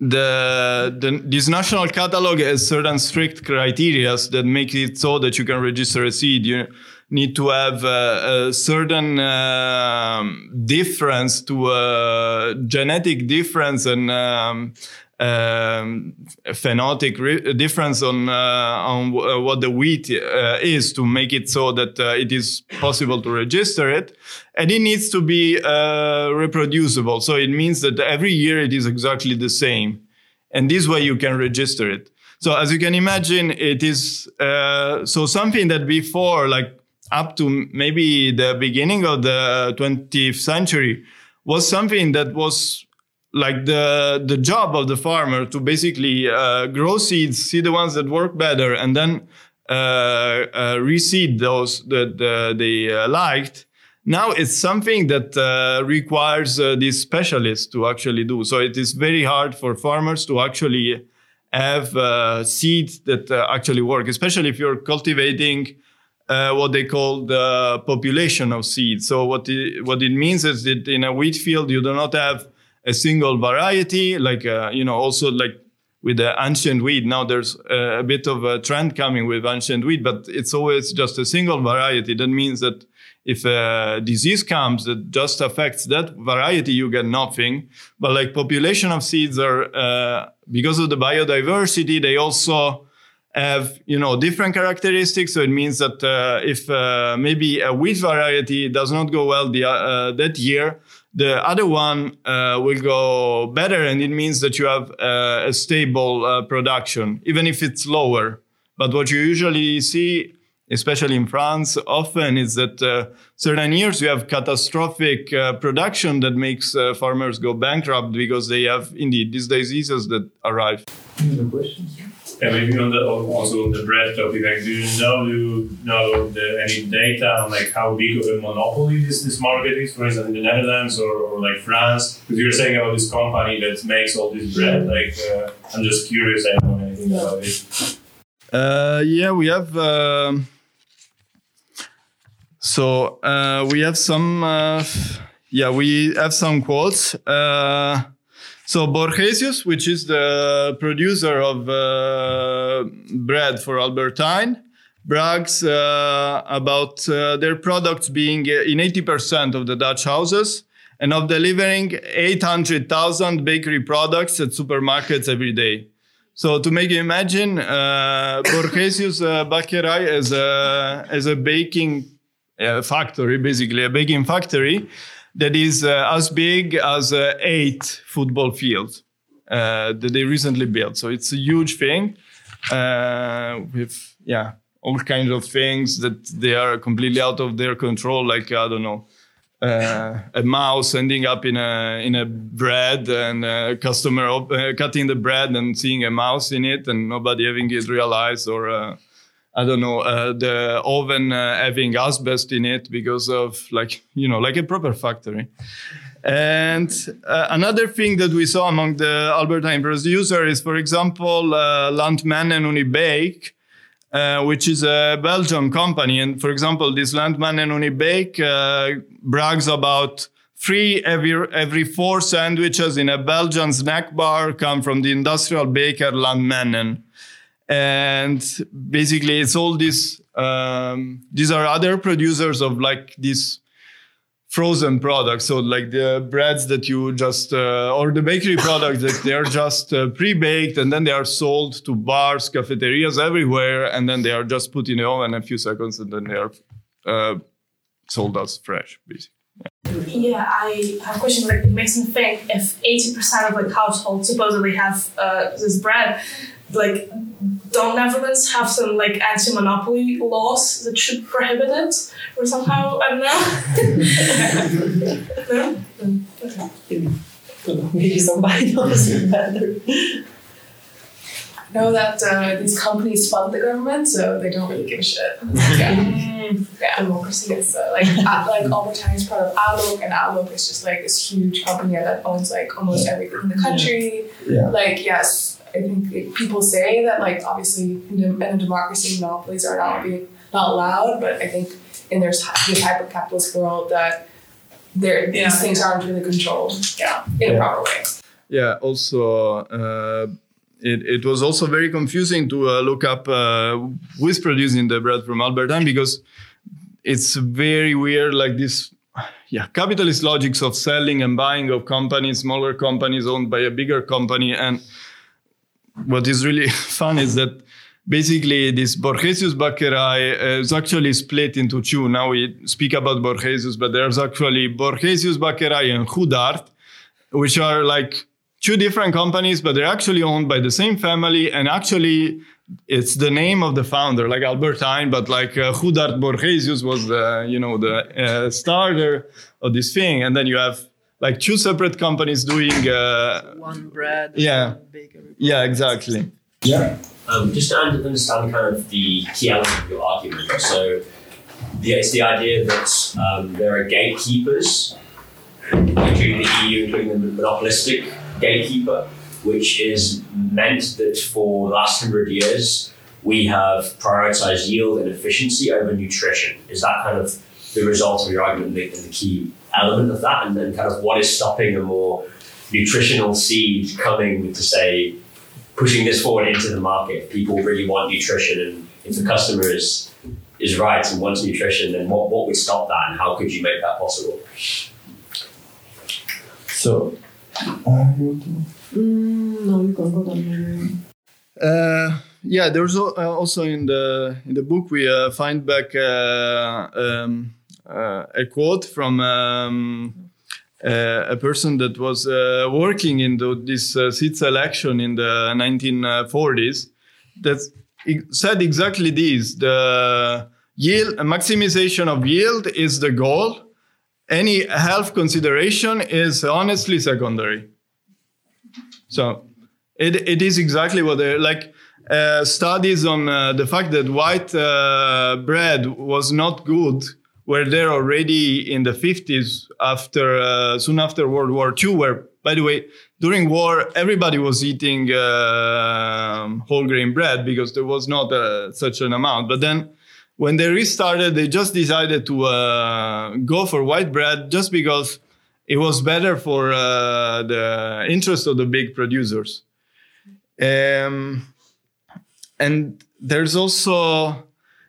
Speaker 2: the, the this national catalog has certain strict criteria that make it so that you can register a seed. You need to have a, a certain um, difference to a genetic difference and um, um, phenotypic re- difference on uh, on uh, what the wheat uh, is to make it so that uh, it is possible to register it, and it needs to be uh, reproducible. So it means that every year it is exactly the same, and this way you can register it. So as you can imagine, it is uh, so something that before like up to maybe the beginning of the 20th century was something that was like the the job of the farmer to basically uh, grow seeds, see the ones that work better, and then uh, uh, reseed those that uh, they uh, liked. Now it's something that uh, requires these specialists to actually do. So it is very hard for farmers to actually have seeds that actually work, especially if you're cultivating. what they call the population of seeds. So what it, what it means is that in a wheat field you do not have a single variety, like uh, you know, also like with the ancient wheat. Now there's a bit of a trend coming with ancient wheat, but it's always just a single variety. That means that if a disease comes that just affects that variety, you get nothing. But like population of seeds are, uh, because of the biodiversity, they also have, you know, different characteristics. So it means that uh, if uh, maybe a wheat variety does not go well the, uh, that year, the other one uh, will go better, and it means that you have uh, a stable uh, production, even if it's lower. But what you usually see, especially in France, often is that uh, certain years you have catastrophic uh, production that makes uh, farmers go bankrupt because they have indeed these diseases that arrive.
Speaker 1: Any questions?
Speaker 5: Yeah, maybe on the also on the bread topic, like, do you know do you know the, any data on like how big of a monopoly this, this market is, for instance, in the Netherlands or, or like France? Because you're saying about this company that makes all this bread. Like, uh, I'm just curious. I don't know anything about it.
Speaker 2: Uh, yeah, we have. um so uh, we have some. Uh, yeah, we have some quotes. Uh, so Borgesius, which is the producer of uh, bread for Albert Heijn, brags uh, about uh, their products being in 80% of the Dutch houses and of delivering 800,000 bakery products at supermarkets every day. So to make you imagine, uh, Borgesius uh, Bakkerij is a, is a baking uh, factory, basically a baking factory that is uh, as big as uh, eight football fields uh, that they recently built. So it's a huge thing uh, with yeah all kinds of things that they are completely out of their control. Like I don't know. Uh, a mouse ending up in a in a bread and a customer op- uh, cutting the bread and seeing a mouse in it and nobody having it realized or I don't know, uh, the oven uh, having asbestos in it because of like, you know, like a proper factory. And uh, another thing that we saw among the Albert Heijn producer is, for example, uh, Lantmännen Unibake, uh, which is a Belgian company. And for example, this Lantmännen Unibake uh, brags about three every, every four sandwiches in a Belgian snack bar come from the industrial baker Lantmännen and basically it's all these um, these are other producers of like these frozen products so like the breads that you just uh, or the bakery products that they're just uh, pre-baked and then they are sold to bars cafeterias everywhere and then they are just put in the oven a few seconds and then they are uh, sold as fresh basically
Speaker 4: Yeah, I have a question. Like, it makes me think if eighty percent of like households supposedly have uh, this bread, like, don't Netherlands have some like anti-monopoly laws that should prohibit it, or somehow I don't know. no? No? Okay.
Speaker 3: Maybe somebody knows better.
Speaker 4: know that uh, these companies fund the government, so they don't really give a shit. Yeah, yeah democracy is uh, like uh, like Albert Heijn is part of Ahold, and Ahold is just like this huge company that owns like almost everything in the country.
Speaker 1: Yeah.
Speaker 4: Like yes, I think like, people say that like obviously in, a- in a democracy monopolies are not being not allowed, but I think in there's this hyper capitalist world that there these things aren't really controlled. Yeah, in a proper way.
Speaker 2: Yeah. Also, uh, it, it was also very confusing to uh, look up uh, who is producing the bread from Albert Heijn because it's very weird, like this. Yeah, capitalist logics of selling and buying of companies, smaller companies owned by a bigger company, and what is really fun is that basically this Borgesius Bakkerij is actually split into two. Now we speak about Borgesius, but there's actually Borgesius Bakkerij and Goodart, which are like two different companies, but they're actually owned by the same family. And actually, it's the name of the founder, like Albert Heijn, but like uh, Goodart Borgesius was the, you know, the uh, starter of this thing. And then you have like two separate companies doing, uh,
Speaker 3: One bread.
Speaker 2: Yeah.
Speaker 3: one
Speaker 2: yeah, exactly.
Speaker 1: Yeah.
Speaker 6: Um, just to understand kind of the key element of your argument. So, the, it's the idea that um, there are gatekeepers, including the EU, including the monopolistic gatekeeper, which is meant that for the last hundred years we have prioritized yield and efficiency over nutrition. Is that kind of the result of your argument and the, and the key element of that? And then kind of what is stopping a more nutritional seed coming to say, pushing this forward into the market. People really want nutrition, and if the customer is is right and wants nutrition, then what, what would stop that, and how could you make that possible?
Speaker 1: So, uh, you want to-
Speaker 4: no, you can go down.
Speaker 2: Uh, yeah, there's uh, also in the in the book we uh, find back uh, um, a quote from um, uh, a person that was uh, working in the, this uh, seed selection in the 1940s that said exactly this: the yield maximization of yield is the goal. Any health consideration is honestly secondary. So it, it is exactly what they like. Uh, studies on uh, the fact that white uh, bread was not good were there already in the 50s after uh, soon after World War II. Where, by the way, during war everybody was eating uh, whole grain bread because there was not uh, such an amount. But then when they restarted, they just decided to uh, go for white bread just because it was better for uh, the interest of the big producers. Um, and there's also,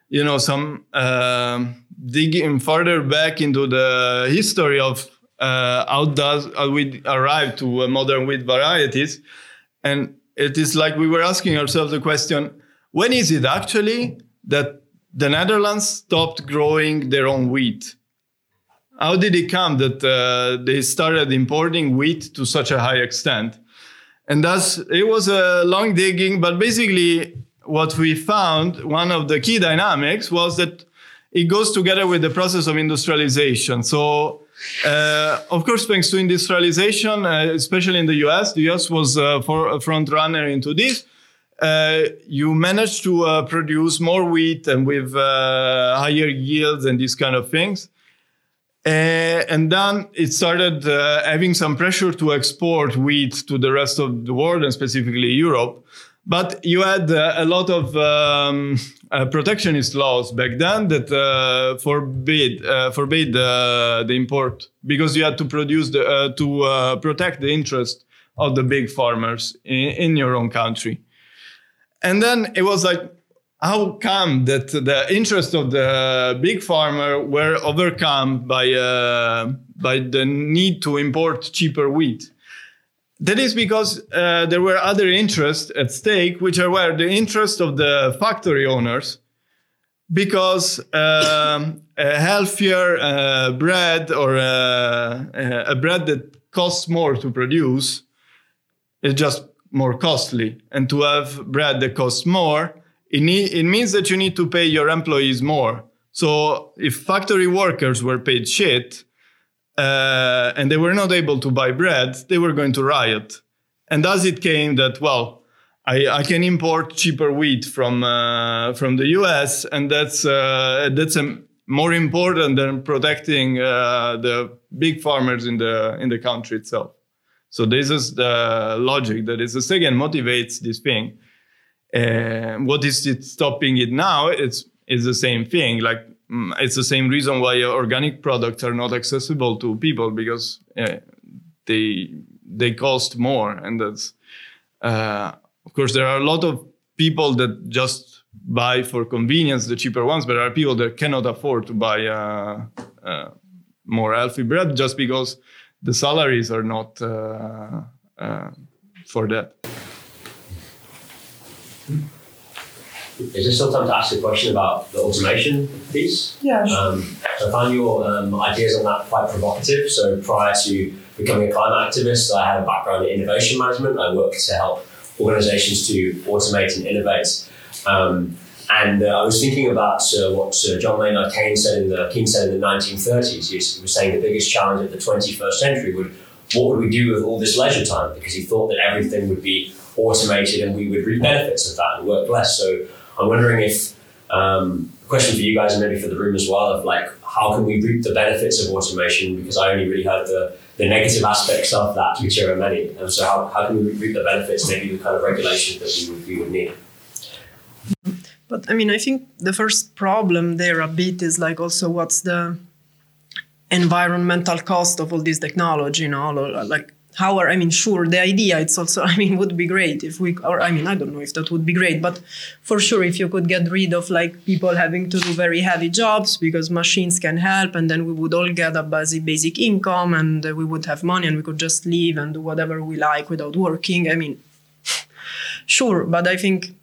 Speaker 2: you know, some um digging further back into the history of uh, how does how we arrive to uh, modern wheat varieties, and it is like we were asking ourselves the question: When is it actually that the Netherlands stopped growing their own wheat? How did it come that uh, they started importing wheat to such a high extent? And thus, it was a long digging, but basically, what we found, one of the key dynamics was that it goes together with the process of industrialization. So, uh, of course, thanks to industrialization, uh, especially in the US, the US was uh, for a front runner into this. Uh, you managed to uh, produce more wheat and with uh, higher yields and these kind of things. And then it started having some pressure to export wheat to the rest of the world and specifically Europe. But you had uh, a lot of um, uh, protectionist laws back then that uh, forbid uh, forbade uh, the import because you had to produce the uh, to protect the interest of the big farmers in, in your own country. And then it was like, how come that the interest of the big farmer were overcome by by the need to import cheaper wheat? That is because uh, there were other interests at stake, which were the interest of the factory owners, because um, a healthier uh, bread or uh, a bread that costs more to produce is just more costly, and to have bread that costs more, it, it means that you need to pay your employees more. So if factory workers were paid shit, uh, and they were not able to buy bread, they were going to riot. And as it came that, well, I, I can import cheaper wheat from uh, from the US, and that's uh, that's a, more important than protecting uh, the big farmers in the in the country itself. So this is the logic that is again motivates this thing. Uh, what is it stopping it now? It's it's the same thing. Like it's the same reason why organic products are not accessible to people because uh, they they cost more, and that's uh, of course there are a lot of people that just buy for convenience the cheaper ones, but there are people that cannot afford to buy uh, uh, more healthy bread just because the salaries are not uh, uh, for that.
Speaker 6: Is there still time to ask a question about the automation piece?
Speaker 4: Yeah,
Speaker 6: Um, so I found your um, ideas on that quite provocative. So prior to becoming a climate activist, I had a background in innovation management. I worked to help organizations to automate and innovate. Um, and uh, I was thinking about uh, what uh, John Maynard Keynes said in the Keynes said in the 1930s. He was saying the biggest challenge of the 21st century would what would we do with all this leisure time? Because he thought that everything would be automated and we would reap benefits of that and work less. So I'm wondering if um, a question for you guys and maybe for the room as well of like how can we reap the benefits of automation? Because I only really heard the, the negative aspects of that, which are many. And so how, how can we reap the benefits? Maybe the kind of regulation that we would, we would need.
Speaker 3: But I mean, I think the first problem there a bit is like also what's the environmental cost of all this technology, you know, like how are, I mean, sure, the idea, it's also, I mean, would be great if we, or I mean, I don't know if that would be great, but for sure, if you could get rid of like people having to do very heavy jobs because machines can help and then we would all get a basic, basic income and we would have money and we could just live and do whatever we like without working. I mean, sure, but I think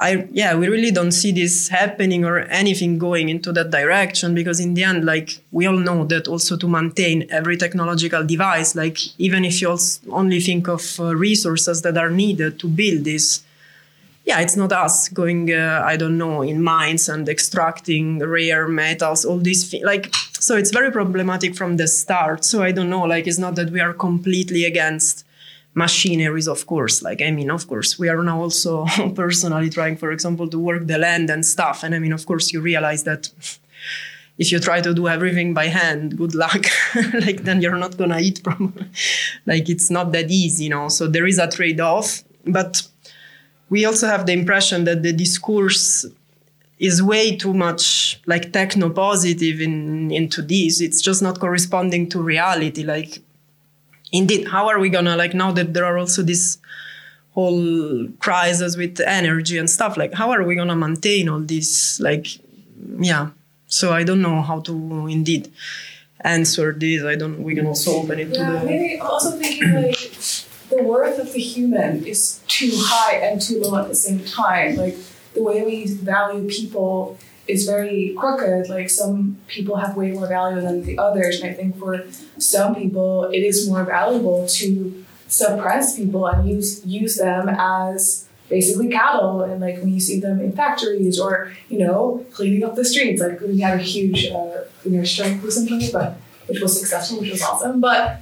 Speaker 3: I yeah, we really don't see this happening or anything going into that direction because in the end, like we all know that also to maintain every technological device, like even if you only think of uh, resources that are needed to build this, yeah, it's not us going, uh, I don't know, in mines and extracting rare metals, all these. Like, so it's very problematic from the start. So I don't know, like, it's not that we are completely against machineries, of course. Like, I mean, of course, we are now also personally trying, for example, to work the land and stuff. And I mean, of course, you realize that if you try to do everything by hand, good luck. like, then you're not gonna eat probably. like, it's not that easy, you know. So there is a trade off. But we also have the impression that the discourse is way too much like techno positive in into this it's just not corresponding to reality like indeed. How are we gonna like now that there are also this whole crisis with energy and stuff like how are we gonna maintain all this like yeah. So i don't know how to indeed answer this. I don't we can also open it
Speaker 4: yeah,
Speaker 3: to the
Speaker 4: maybe also thinking like the worth of the human is too high and too low at the same time. Like the way we value people is very crooked. Like some people have way more value than the others, and I think for some people it is more valuable to suppress people and use use them as basically cattle. And like when you see them in factories or you know cleaning up the streets, like we had a huge uh, you know strike recently, but which was successful, which was awesome. But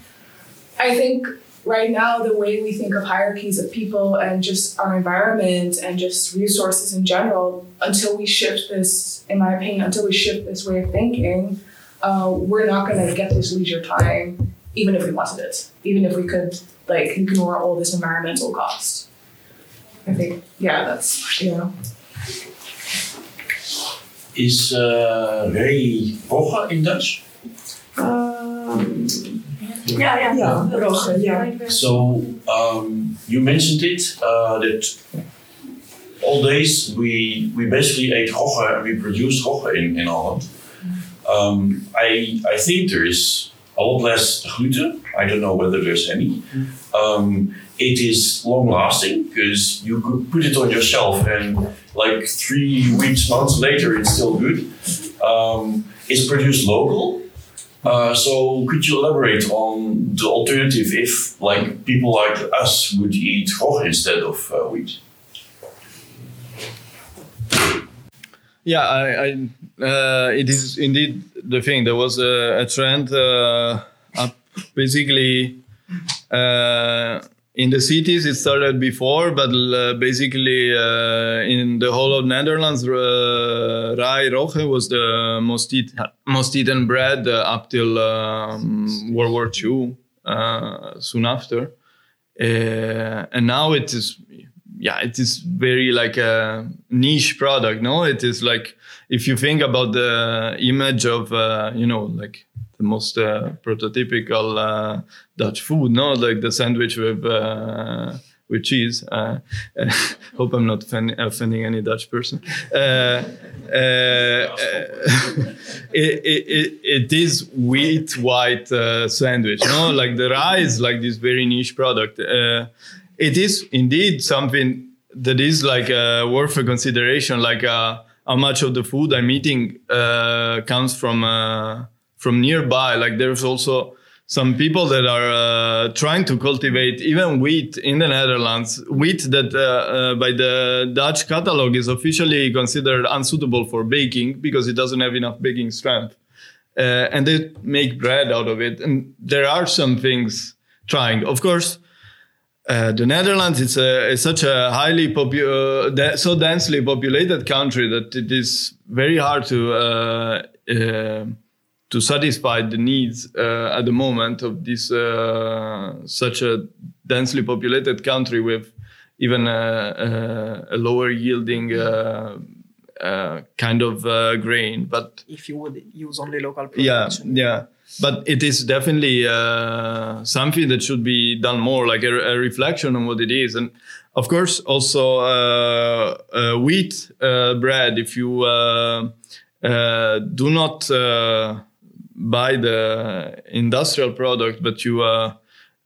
Speaker 4: I think right now the way we think of hierarchies of people and just our environment and just resources in general until we shift this in my opinion until we shift this way of thinking uh, we're not going to get this leisure time even if we wanted it even if we could like ignore all this environmental cost i think yeah that's you know
Speaker 7: Is uh, very Rogge in Dutch?
Speaker 4: um,
Speaker 8: Ja, ja.
Speaker 4: Ja, Rogge, ja.
Speaker 7: So um, you mentioned it uh, that all days we we basically ate rogge and we produced rogge in, in Holland. Um, I I think there is a lot less gluten. I don't know whether there's any. Um, it is long lasting because you could put it on your shelf and like three weeks, months later, it's still good. Um, it's produced local. Uh, so could you elaborate on the alternative if like people like us would eat rogge instead of uh, wheat?
Speaker 2: Yeah, I, I uh, it is indeed the thing. There was a, a trend uh, up basically uh, in the cities. It started before, but uh, basically uh, in the whole of Netherlands, uh, rye rogge was the most eat, most eaten bread uh, up till um, World War II. Uh, soon after, uh, and now it is yeah, it is very like a niche product. No, it is like if you think about the image of you know like the most uh, prototypical uh, Dutch food, no, like the sandwich with uh, with cheese. Uh, hope I'm not offending, any Dutch person. Uh, it, it, it is wheat white sandwich, no, like the rice, like this very niche product. It is indeed something that is like worth a consideration, like how much of the food I'm eating comes from from nearby. Like there's also some people that are uh, trying to cultivate even wheat in the Netherlands, wheat that uh, uh, by the Dutch catalog is officially considered unsuitable for baking because it doesn't have enough baking strength. Uh, and they make bread out of it. And there are some things trying. Of course, uh, the Netherlands is, a, is such a highly popu- uh, de- so densely populated country that it is very hard to to satisfy the needs uh, at the moment of this uh, such a densely populated country with even a, a, a lower yielding uh, uh, kind of uh, grain. But
Speaker 8: If you would use only local
Speaker 2: yeah,
Speaker 8: production.
Speaker 2: yeah. But it is definitely uh, something that should be done more, like a, a reflection on what it is, and of course also uh, uh, wheat uh, bread. If you uh, uh, do not uh, buy the industrial product, but you uh,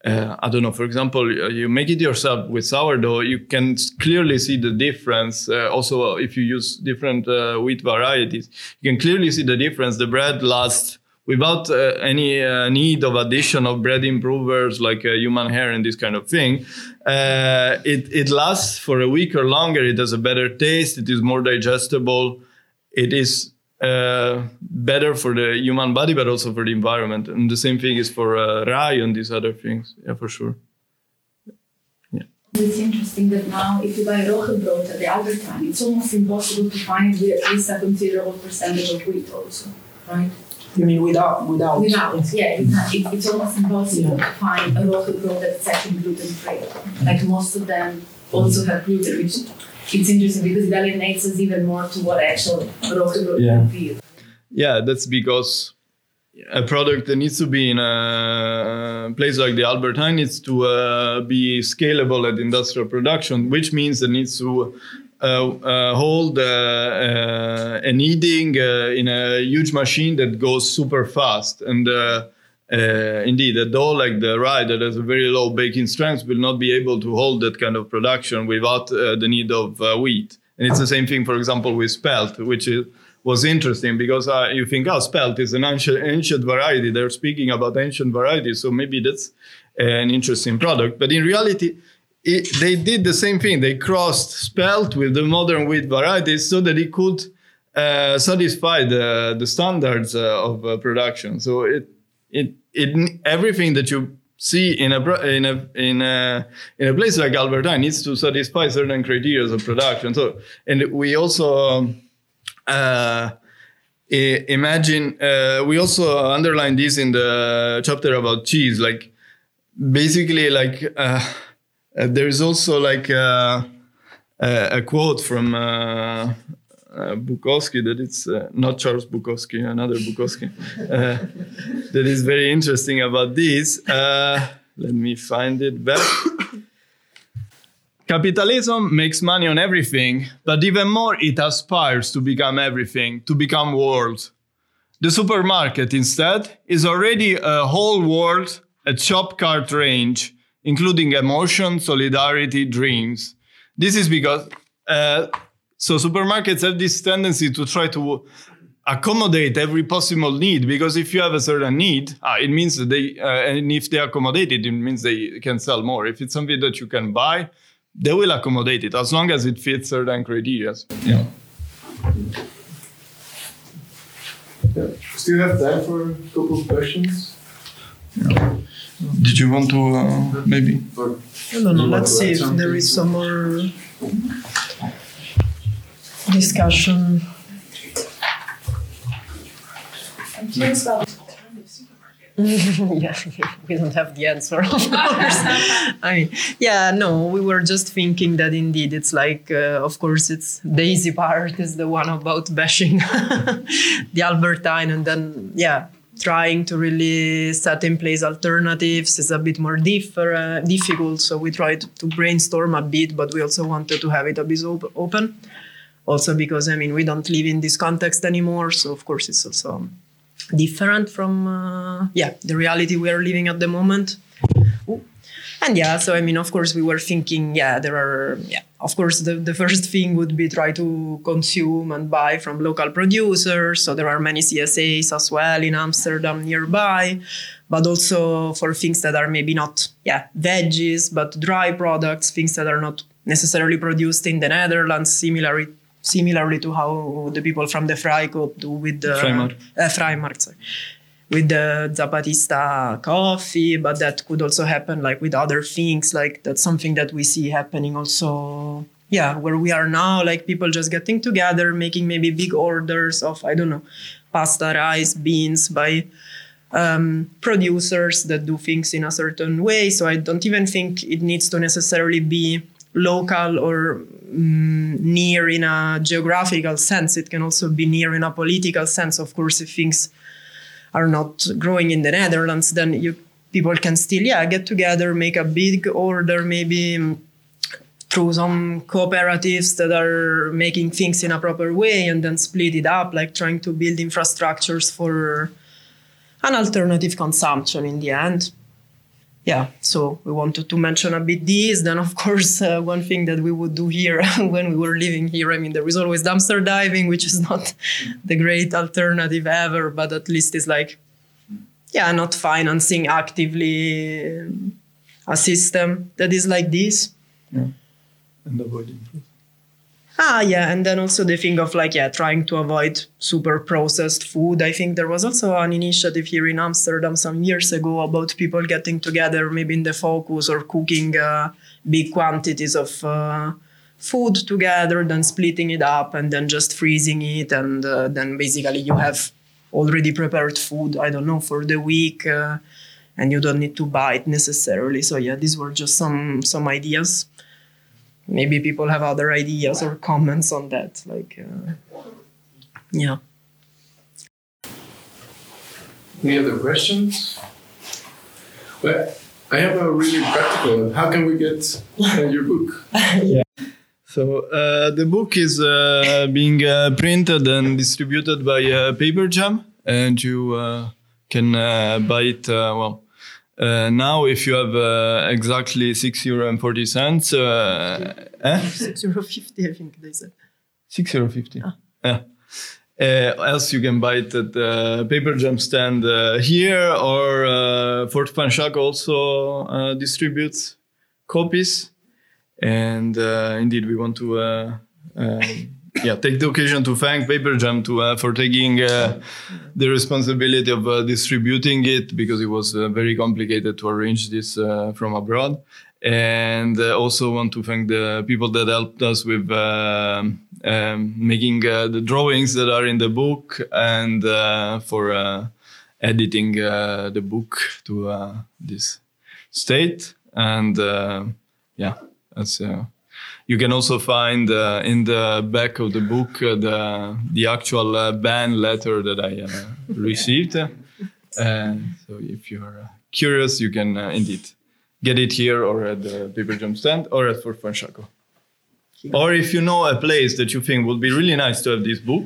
Speaker 2: uh, I don't know, for example, uh, you make it yourself with sourdough, you can clearly see the difference. Uh, also, if you use different uh, wheat varieties, you can clearly see the difference. The bread lasts without uh, any need of addition of bread improvers like human hair and this kind of thing. It, it lasts for a week or longer. It has a better taste. It is more digestible. It is uh, better for the human body, but also for the environment. And the same thing is for uh, rye and these other things. Yeah, for sure.
Speaker 9: It's interesting that now, if you buy roggebrood at the Albert Heijn, it's almost impossible to find with at least a considerable percentage of wheat, also, right?
Speaker 8: You mean without without?
Speaker 9: Without, yeah, you can't, it, it's almost impossible to find a roggebrood that's actually gluten free. Like most of them also have gluten, which it's interesting because it alienates us even more to what actual roggebrood
Speaker 2: Yeah.
Speaker 9: would be.
Speaker 2: Yeah, that's because a product that needs to be in a place like the Albert Heijn needs to uh, be scalable at industrial production, which means it needs to uh, uh, hold uh, uh, a kneading uh, in a huge machine that goes super fast. And uh, indeed, a dough like the rye that has a very low baking strength will not be able to hold that kind of production without uh, the need of uh, wheat. And it's the same thing, for example, with spelt, which is, was interesting because uh, you think, oh, spelt is an ancient, ancient variety. They're speaking about ancient varieties, so maybe that's an interesting product. But in reality, it, they did the same thing. They crossed spelt with the modern wheat varieties so that it could uh, satisfy the the standards uh, of production. So it it it everything that you see in a in a in a in a place like Albert Heijn needs to satisfy certain criteria of production. So and we also. Um, uh, imagine uh, we also underline this in the chapter about cheese like basically like uh, uh, there is also like uh, a, a quote from uh, Bukowski that it's uh, not Charles Bukowski, another Bukowski, uh, that is very interesting about this. Uh, let me find it back. Capitalism makes money on everything, but even more, it aspires to become everything, to become world. The supermarket, instead, is already a whole world a shop cart range, including emotion, solidarity, dreams. This is because, uh, so supermarkets have this tendency to try to accommodate every possible need because if you have a certain need, ah, it means that they, uh, and if they accommodate it, it means they can sell more. If it's something that you can buy, they will accommodate it as long as it fits certain criteria. Yeah.
Speaker 1: Yeah. Still have time for a couple of questions? Yeah.
Speaker 2: Did you want to uh, maybe?
Speaker 1: Or
Speaker 8: I don't know. Let's see if there is some more discussion.
Speaker 4: I'm curious about this alternative supermarket.
Speaker 3: yeah, we don't have the answer, of course. I mean, yeah, no, we were just thinking that indeed it's like, uh, of course, it's the easy part is the one about bashing the Albert Heijn, and then, yeah, trying to really set in place alternatives is a bit more differ, difficult. So we tried to brainstorm a bit, but we also wanted to have it a bit op- open. Also, because I mean, we don't live in this context anymore. So, of course, it's also different from uh, yeah the reality we are living at the moment Ooh. and yeah so i mean of course we were thinking yeah there are yeah of course the, the first thing would be try to consume and buy from local producers so there are many csas as well in amsterdam nearby but also for things that are maybe not yeah veggies but dry products things that are not necessarily produced in the netherlands similarly similarly to how the people from the Freikorp do with the
Speaker 2: Vrijmarkt.
Speaker 3: Uh, Vrijmarkt, sorry, with the Zapatista coffee, but that could also happen like with other things. Like that's something that we see happening also. Yeah, where we are now, like people just getting together, making maybe big orders of I don't know, pasta, rice, beans by um, producers that do things in a certain way. So I don't even think it needs to necessarily be local or mm, near in a geographical sense. It can also be near in a political sense. Of course, if things are not growing in the Netherlands, then you people can still yeah get together, make a big order, maybe mm, through some cooperatives that are making things in a proper way, and then split it up, like trying to build infrastructures for an alternative consumption in the end yeah, so we wanted to mention a bit this. Then, of course, uh, one thing that we would do here when we were living here, I mean, there is always dumpster diving, which is not the great alternative ever, but at least it's like, yeah, not financing actively a system that is like this.
Speaker 2: Yeah. And avoiding.
Speaker 3: Ah, yeah, and then also the thing of like, yeah, trying to avoid super processed food. I think there was also an initiative here in Amsterdam some years ago about people getting together, maybe in the focus or cooking uh, big quantities of uh, food together, then splitting it up and then just freezing it. And uh, then basically you have already prepared food, I don't know, for the week. uh, and you don't need to buy it necessarily. So yeah, these were just some some ideas maybe people have other ideas or comments on that like uh, yeah
Speaker 1: Any other questions? Well, I have a really practical. How can we get uh, your book?
Speaker 2: yeah So uh, the book is uh, being uh, printed and distributed by uh, Paper Jam, and you uh, can uh, buy it. Uh, well, uh, now if you have uh, exactly six euro and forty cents, uh, eh?
Speaker 3: six euro fifty i think they said
Speaker 2: six euro fifty. Yeah. Uh, else you can buy it at the Paper Jam stand uh, here, or uh, Fort van Sjakoo also uh, distributes copies. And uh, indeed, we want to uh, um, yeah take the occasion to thank Paper Jam to uh, for taking uh, the responsibility of uh, distributing it because it was uh, very complicated to arrange this uh, from abroad. And uh, also want to thank the people that helped us with um, making the drawings that are in the book and for editing the book to this state. And yeah, that's. Uh, you can also find uh, in the back of the book uh, the the actual uh, ban letter that I uh, received. And so, if you're uh, curious, you can uh, indeed get it here or at the Paper Jam stand or at Fort van Sjakoo. Or if you know a place that you think would be really nice to have this book,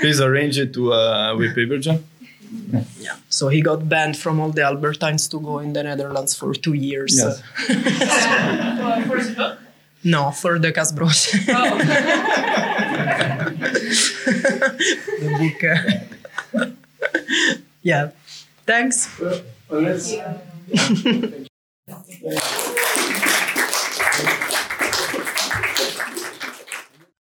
Speaker 2: please arrange it to uh, with paper jam.
Speaker 3: yeah so he got banned from all the Albert Heijns to go in the netherlands for two years
Speaker 2: Yes.
Speaker 3: No, for the kaasbroodjes.
Speaker 4: Oh.
Speaker 3: the book. yeah. Thanks.
Speaker 1: Well, well,